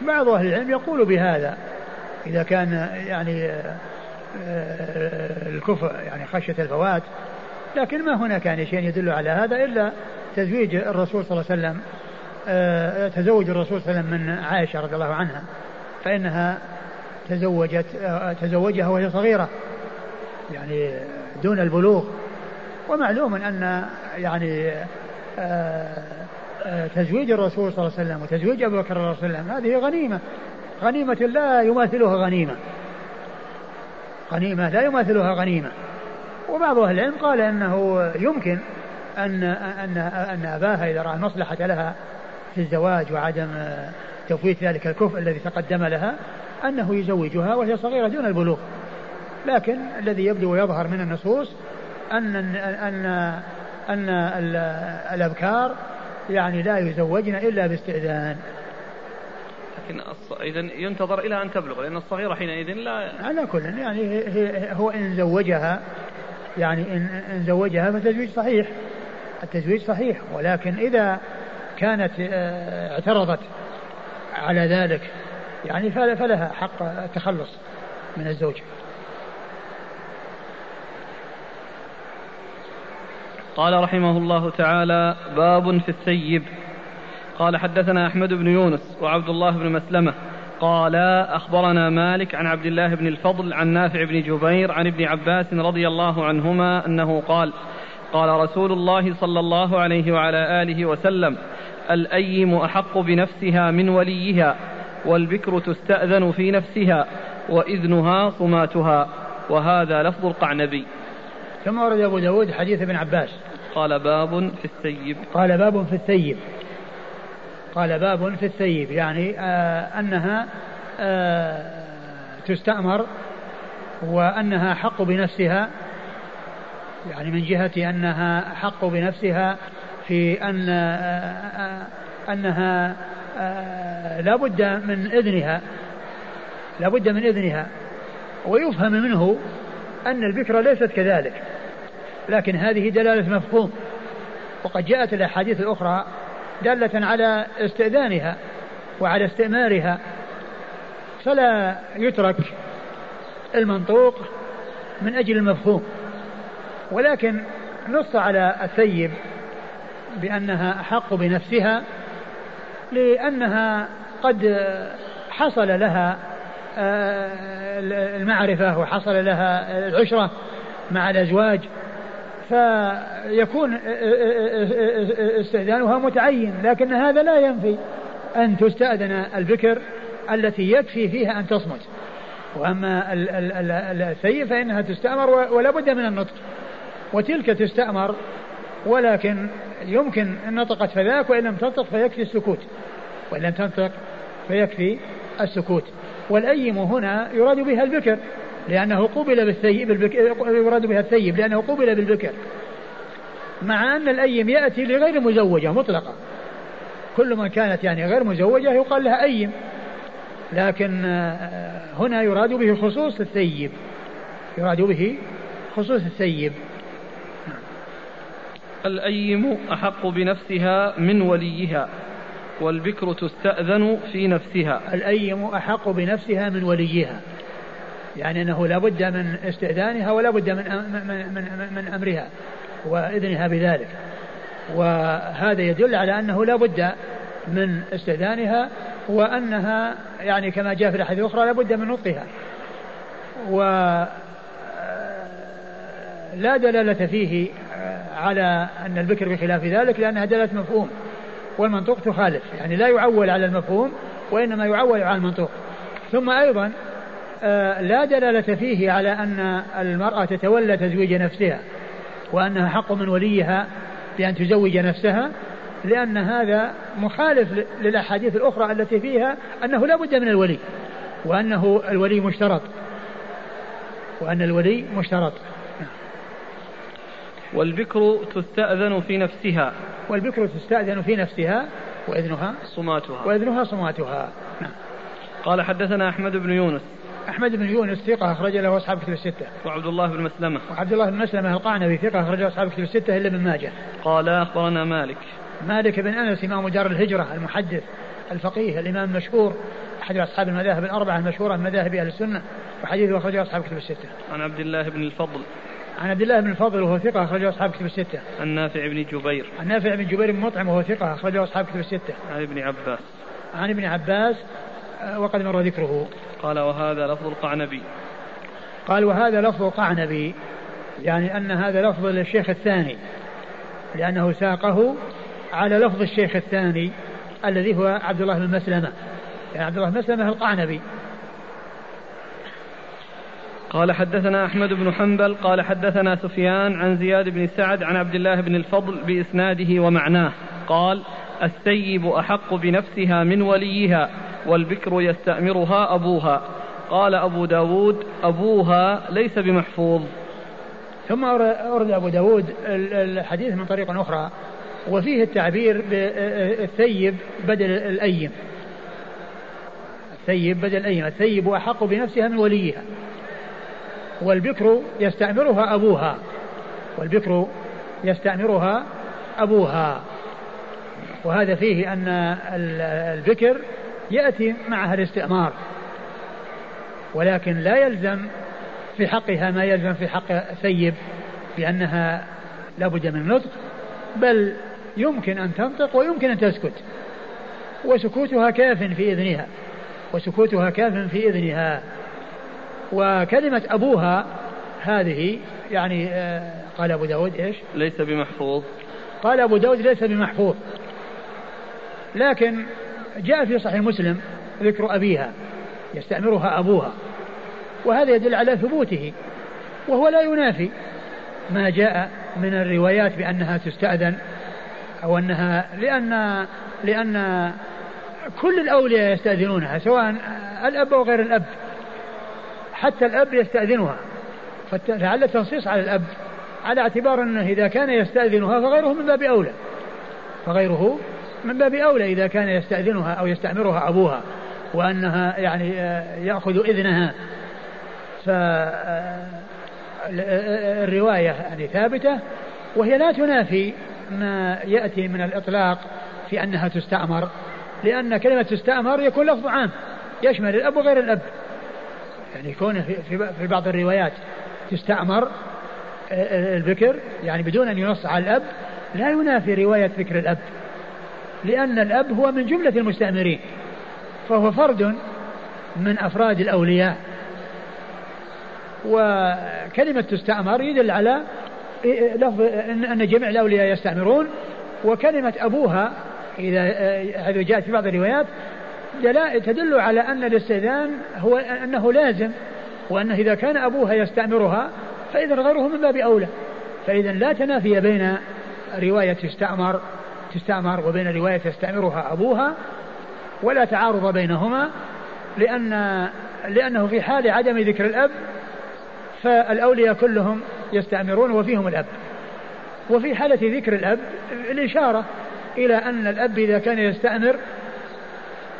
بعض أهل العلم يقول بهذا إذا كان يعني آه، الكفر يعني خشية الفوات لكن ما هناك يعني شيء يدل على هذا إلا تزويج الرسول صلى الله عليه وسلم آه، تزوج الرسول صلى الله عليه وسلم من عائشة رضي الله عنها فإنها تزوجت آه، تزوجها وهي صغيرة يعني دون البلوغ ومعلوم أن يعني تزويج الرسول صلى الله عليه وسلم وتزويج أبو بكر رضي الله عنه هذه غنيمة. غنيمة لا يماثلها غنيمة. غنيمة لا يماثلها غنيمة. وبعض أهل العلم قال أنه يمكن أن أن أن أباها إذا رأى المصلحة لها في الزواج وعدم تفويت ذلك الكفء الذي تقدم لها أنه يزوجها وهي صغيرة دون البلوغ. لكن الذي يبدو ويظهر من النصوص أن أن أن الأبكار يعني لا يزوجن إلا باستئذان. لكن إذا ينتظر إلى أن تبلغ لأن الصغيرة حينئذ لا على كل يعني هي هو إن زوجها يعني إن, إن زوجها فالتزويج صحيح التزويج صحيح ولكن إذا كانت آه، اعترضت على ذلك يعني فلها حق التخلص من الزوج. قال رحمه الله تعالى باب في الثيب. قال حدثنا أحمد بن يونس وعبد الله بن مسلمة. قال أخبرنا مالك عن عبد الله بن الفضل عن نافع بن جبير عن ابن عباس رضي الله عنهما أنه قال قال رسول الله صلى الله عليه وعلى آله وسلم الأيم أحق بنفسها من وليها والبكر تستأذن في نفسها وإذنها صماتها وهذا لفظ القعنبي. ثم ورد أبو داود حديث ابن عباس. قال باب في الثيب. قال باب في الثيب. قال باب في الثيب يعني آه أنها آه تستأمر وأنها حق بنفسها يعني من جهة أنها حق بنفسها في أن آه آه أنها آه لا بد من إذنها لا بد من إذنها ويفهم منه أن البكرة ليست كذلك. لكن هذه دلالة مفهوم. وقد جاءت الأحاديث الأخرى دالة على استئذانها وعلى استئمارها. فلا يترك المنطوق من أجل المفهوم. ولكن نص على الثيب بأنها أحق بنفسها لأنها قد حصل لها آه، المعرفة وحصل لها العشرة مع الأزواج. فيكون استئذانها متعين لكن هذا لا ينفي أن تستأذن البكر التي يكفي فيها أن تصمت. وأما الثيب فإنها تستأمر ولا بد من النطق. وتلك تستأمر ولكن يمكن أن نطقت فذاك وإن لم تنطق فيكفي السكوت. وإن لم تنطق فيكفي السكوت. والأيم هنا يراد بها البكر. لأنه قبل بالثيب يراد بها الثيب لأنه قبل بالبكر. مع أن الأيم يأتي لغير مزوجة مطلقة. كل من كانت يعني غير مزوجة يقال لها أيم. لكن آه، هنا يراد به خصوص الثيب. يراد به خصوص الثيب. الأيم أحق بنفسها من وليها والبكر تستأذن في نفسها. الأيم أحق بنفسها من وليها. يعني أنه لا بد من استئذانها ولا بد من, من, من, من أمرها وإذنها بذلك. وهذا يدل على أنه لا بد من استئذانها وأنها يعني كما جاء في الأحاديث الأخرى لا بد من نطقها و لا دلالة فيه على أن البكر بخلاف ذلك لأنها دلالة مفهوم. والمنطوق تخالف. يعني لا يعول على المفهوم وإنما يعول على المنطوق. ثم أيضا لا دلالة فيه على أن المرأة تتولى تزويج نفسها وأنها حق من وليها بأن تزوج نفسها لأن هذا مخالف للأحاديث الأخرى التي فيها أنه لا بد من الولي وأنه الولي مشترط وأن الولي مشترط. والبكر تستأذن في نفسها. والبكر تستأذن في نفسها وإذنها صماتها. وإذنها صماتها. نعم. قال حدثنا أحمد بن يونس. أحمد بن يونس ثقة أخرج له أصحاب كتب الستة. وعبد الله بن مسلمة. وعبد الله بن مسلمة القعنبي ثقة أخرج له أصحاب كتب الستة إلا ابن ماجه. قال أخبرنا مالك. مالك بن أنس إمام دار الهجرة المحدث الفقيه الإمام المشهور أحد أصحاب المذاهب الأربعة المشهورة من مذاهب أهل السنة وحديثه أخرجه أصحاب كتب الستة. عن عبد الله بن الفضل. عن عبد الله بن الفضل وهو ثقة أخرجه أصحاب كتب الستة. عن نافع بن جبير. عن نافع بن جبير بن مطعم وهو ثقة أخرجه أصحاب كتب الستة. عن ابن عباس. عن ابن عباس وقد مر ذكره. قال وهذا لفظ القعنبي. قال وهذا لفظ القعنبي يعني أن هذا لفظ للشيخ الثاني لأنه ساقه على لفظ الشيخ الثاني الذي هو عبد الله بن مسلمة يعني عبد الله بن مسلمة القعنبي قال حدثنا أحمد بن حنبل قال حدثنا سفيان عن زياد بن سعد عن عبد الله بن الفضل بإسناده ومعناه قال السيب أحق بنفسها من وليها والبكر يستأمرها أبوها. قال أبو داود أبوها ليس بمحفوظ. ثم أورد أبو داود الحديث من طريق أخرى. وفيه التعبير بالثيب بدل الأيم. الثيب بدل الأيم. الثيب أحق بنفسها من وليها. والبكر يستأمرها أبوها. والبكر يستأمرها أبوها. وهذا فيه أن البكر يأتي معها الاستئمار ولكن لا يلزم في حقها ما يلزم في حق الثيب بأنها لابد من النطق بل يمكن أن تنطق ويمكن أن تسكت وسكوتها كاف في إذنها وسكوتها كاف في إذنها وكلمة أبوها هذه يعني آه، قال أبو داود إيش؟ ليس بمحفوظ. قال أبو داود ليس بمحفوظ. لكن جاء في صحيح مسلم ذكر أبيها يستأمرها أبوها وهذا يدل على ثبوته وهو لا ينافي ما جاء من الروايات بأنها تستأذن أو أنها لأن لأن كل الأولياء يستأذنونها سواء الأب أو غير الأب حتى الأب يستأذنها فلعل التنصيص على الأب على اعتبار أنه إذا كان يستأذنها فغيره من باب أولى فغيره من باب أولى إذا كان يستأذنها أو يستأمرها أبوها وأنها يعني يأخذ إذنها. فالرواية يعني ثابتة وهي لا تنافي ما يأتي من الإطلاق في أنها تستأمر لأن كلمة تستأمر يكون لفظ عام يشمل الأب وغير الأب. يعني يكون في بعض الروايات تستأمر الذكر يعني بدون أن ينص على الأب لا ينافي رواية ذكر الأب. لأن الأب هو من جملة المستأمرين فهو فرد من أفراد الأولياء. وكلمة تستأمر يدل على لفظ أن جميع الأولياء يستأمرون. وكلمة أبوها إذا هذه جاءت في بعض الروايات تدل على أن الاستئذان هو أنه لازم وأنه إذا كان أبوها يستأمرها فإذا غيره من باب أولى. فإذا لا تنافي بين رواية تستأمر تستأمر وبين رواية يستأمرها أبوها ولا تعارض بينهما لأن لأنه في حال عدم ذكر الأب فالأولياء كلهم يستأمرون وفيهم الأب. وفي حالة ذكر الأب الإشارة إلى أن الأب إذا كان يستأمر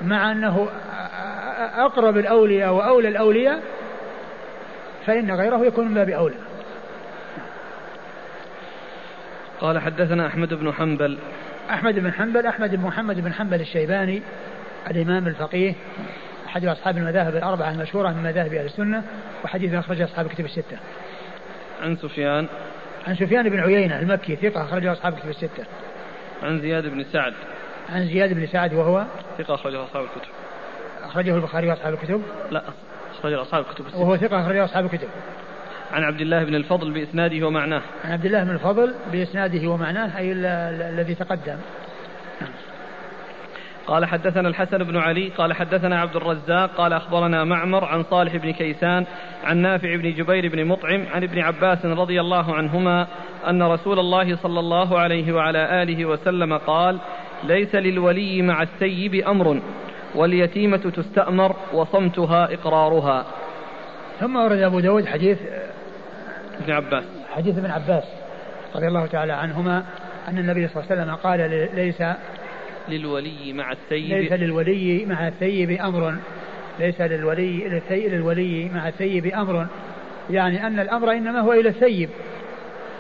مع أنه أقرب الأولياء وأولى الأولياء فإن غيره يكون من باب أولى. قال حدثنا أحمد بن حنبل أحمد بن حنبل أحمد بن محمد بن حنبل الشيباني الإمام الفقيه أحد أصحاب المذاهب الأربعة المشهورة من مذاهب أهل السنة وحديث أخرج أصحاب الكتب الستة. عن سفيان عن سفيان بن عيينة المكي ثقة أخرجه أصحاب الكتب الستة. عن زياد بن سعد عن زياد بن سعد وهو ثقة أخرجه أصحاب الكتب. أخرجه البخاري وأصحاب الكتب؟ لا أخرجه أصحاب الكتب الستة. وهو ثقة أخرجه أصحاب الكتب. عن عبد الله بن الفضل بإسناده ومعناه. عن عبد الله بن الفضل بإسناده ومعناه أي الذي تقدم. قال حدثنا الحسن بن علي قال حدثنا عبد الرزاق قال أخبرنا معمر عن صالح بن كيسان عن نافع بن جبير بن مطعم عن ابن عباس رضي الله عنهما أن رسول الله صلى الله عليه وعلى آله وسلم قال ليس للولي مع السيب أمر واليتيمة تستأمر وصمتها إقرارها ثم ورد أبو داود حديث ابن عباس. حديث ابن عباس رضي الله تعالى عنهما أن النبي صلى الله عليه وسلم قال ليس للولي مع الثيب. ليس للولي مع الثيب أمر. ليس للولي للولي مع الثيب أمر. يعني أن الأمر إنما هو إلى الثيب.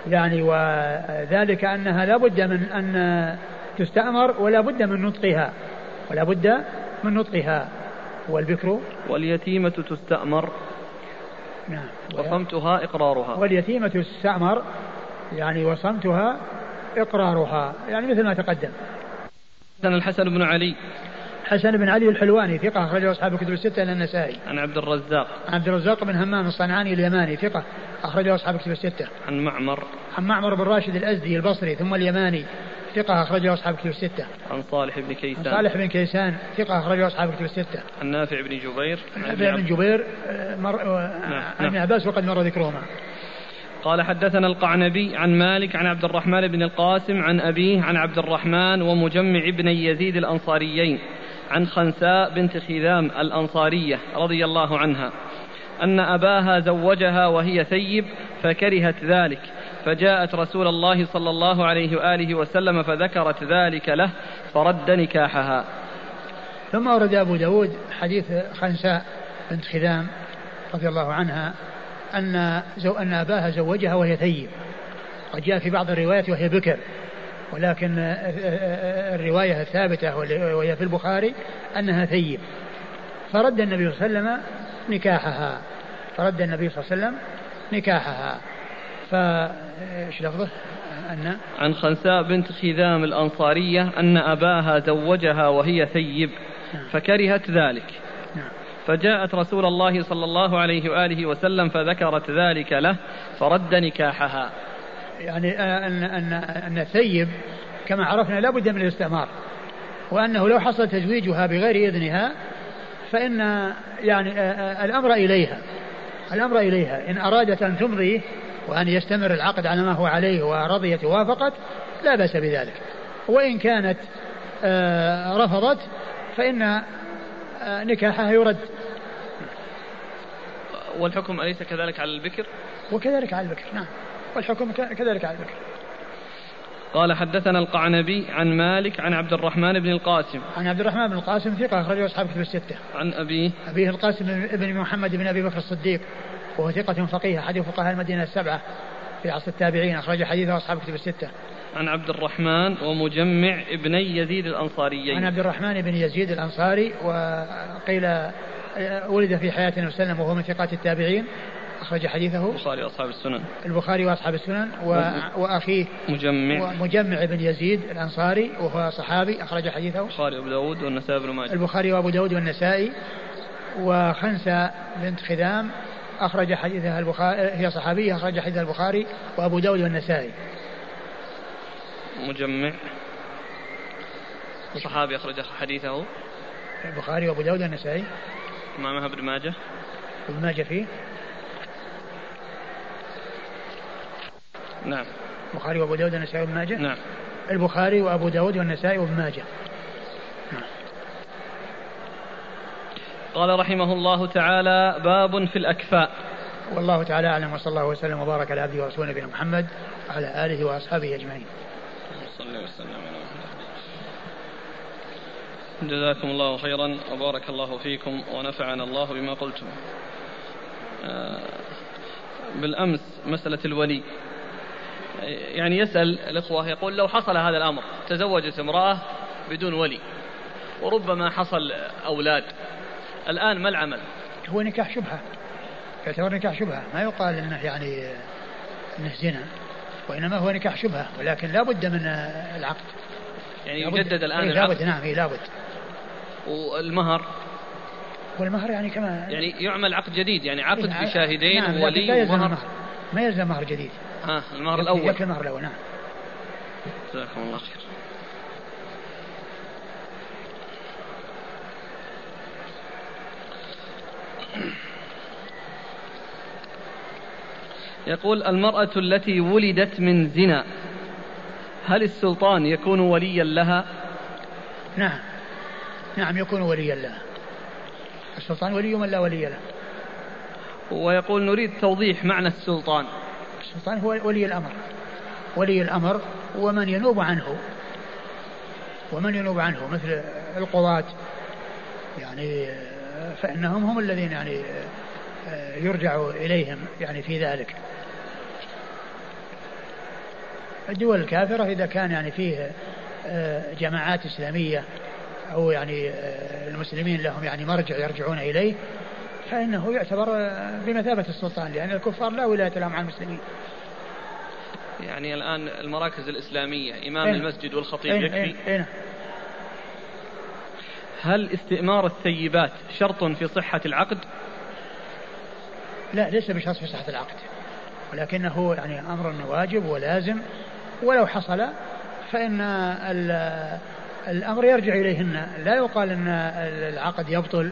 يعني وذلك أنها لا بد من أن تستأمر ولا بد من نطقها. ولا بد من نطقها. والبكر؟ واليتيمة تستأمر. نعم وصمتها إقرارها واليتيمة تستأمر يعني وصمتها إقرارها يعني مثل ما تقدم حدثنا الحسن بن علي حسن بن علي الحلواني ثقة أخرجه أصحاب الكتب الستة إلى النسائي. عن عبد الرزاق. عن عبد الرزاق بن همام الصنعاني اليماني ثقة أخرجه أصحاب الكتب الستة. عن معمر. عن معمر بن راشد الأزدي البصري ثم اليماني ثقة أخرجه أصحاب الكتب الستة. عن صالح بن كيسان. عن صالح بن كيسان ثقة أخرجه أصحاب الكتب الستة. عن نافع بن جبير. نافع بن جبير آه، مر... آه، نعم. عن ابن نعم. عباس وقد مر ذكرهما. قال حدثنا القعنبي عن مالك عن عبد الرحمن بن القاسم عن أبيه عن عبد الرحمن ومجمع بن يزيد الأنصاريين عن خنساء بنت خذام الأنصارية رضي الله عنها أن أباها زوجها وهي ثيب فكرهت ذلك فجاءت رسول الله صلى الله عليه وآله وسلم فذكرت ذلك له فرد نكاحها. ثم ورد أبو داود حديث خنساء بنت خذام رضي الله عنها أن زو أن أباها زوجها وهي ثيب. قد جاء في بعض الروايات وهي بكر ولكن الرواية الثابتة وهي في البخاري أنها ثيب. فرد النبي صلى الله عليه وسلم نكاحها. فرد النبي صلى الله عليه وسلم نكاحها. فايش لفظه؟ أن؟ عن خنساء بنت خذام الأنصارية أن أباها زوجها وهي ثيب نعم. فكرهت ذلك. فجاءت رسول الله صلى الله عليه وآله وسلم فذكرت ذلك له فرد نكاحها. يعني أن أن أن الثيب كما عرفنا لا بد من الاستعمار وأنه لو حصل تزويجها بغير إذنها فإن يعني الأمر إليها الأمر إليها. إن أرادت أن تمضي وأن يستمر العقد على ما هو عليه ورضيت ووافقت لا بأس بذلك. وإن كانت رفضت فإن نكاحها يرد. والحكم أليس كذلك على البكر؟ وكذلك على البكر نعم. والحكم كذلك على البكر. قال حدثنا القعنبي عن مالك عن عبد الرحمن بن القاسم. عن عبد الرحمن بن القاسم ثقة أخرجه أصحاب كتب الستة. عن أبيه. أبيه القاسم بن محمد بن أبي بكر الصديق. وهو ثقة فقيه أحد فقهاء المدينة السبعة في عصر التابعين أخرج حديثه أصحاب كتب الستة. عن عبد الرحمن ومجمع ابني يزيد الأنصاريين. عن عبد الرحمن بن يزيد الأنصاري وقيل ولد في حياة النبي صلى الله عليه وسلم وهو من ثقات التابعين أخرج حديثه. البخاري وأصحاب السنن. البخاري وأصحاب السنن و... وأخيه. مجمع. مجمع بن يزيد الأنصاري وهو صحابي أخرج حديثه. البخاري وأبو داود والنسائي بن ماجه. البخاري وأبو داود والنسائي وخنسة بنت خذام أخرج حديثها البخاري هي صحابية أخرج حديثها البخاري وأبو داود والنسائي. مجمع. صحابي أخرج حديثه. البخاري وأبو داود والنسائي. إمامها ابن ماجه. ابن ماجه فيه. نعم. البخاري وأبو داود والنسائي وابن ماجه. نعم. البخاري وأبو داود والنسائي وابن ماجه. قال رحمه الله تعالى باب في الأكفاء. والله تعالى أعلم وصلى الله وسلم وبارك على عبده ورسوله نبينا محمد وعلى آله وأصحابه أجمعين. صلى وسلم على جزاكم الله خيرا وبارك الله فيكم ونفعنا الله بما قلتم. آه، بالأمس مسألة الولي. يعني يسأل الإخوة يقول لو حصل هذا الأمر تزوجت امرأة بدون ولي وربما حصل أولاد الآن ما العمل؟ هو نكاح شبهة. يعتبر نكاح شبهة. ما يقال إنه يعني إنه زنا وإنما هو نكاح شبهة ولكن لا بد من العقد. يعني يجدد الآن إيه لابد نعم إيه لابد والمهر؟ والمهر يعني كما يعني يعمل عقد جديد يعني عقد إيه بشاهدين نعم وولي ومهر. ما يلزم مهر جديد. ها المهر الأول. يكفي المهر الأول نعم. جزاكم الله خير. يقول المرأة التي ولدت من زنا هل السلطان يكون وليا لها؟ نعم. نعم يكون وليا لها. السلطان ولي من لا ولي له. ويقول نريد توضيح معنى السلطان. السلطان هو ولي الأمر. ولي الأمر ومن ينوب عنه. ومن ينوب عنه؟ مثل القضاة. يعني فإنهم هم الذين يعني يرجع إليهم يعني في ذلك. الدول الكافرة إذا كان يعني فيه جماعات إسلامية أو يعني المسلمين لهم يعني مرجع يرجعون إليه فإنه يعتبر بمثابة السلطان لأن الكفار لا ولاية لهم على المسلمين. يعني الآن المراكز الإسلامية إمام أين المسجد والخطيب أين يكفي؟ أين هل استئمار الثيبات شرط في صحة العقد؟ لا ليس بشرط في صحة العقد. ولكنه يعني أمر واجب ولازم. ولو حصل فإن الأمر يرجع إليهن. لا يقال أن العقد يبطل.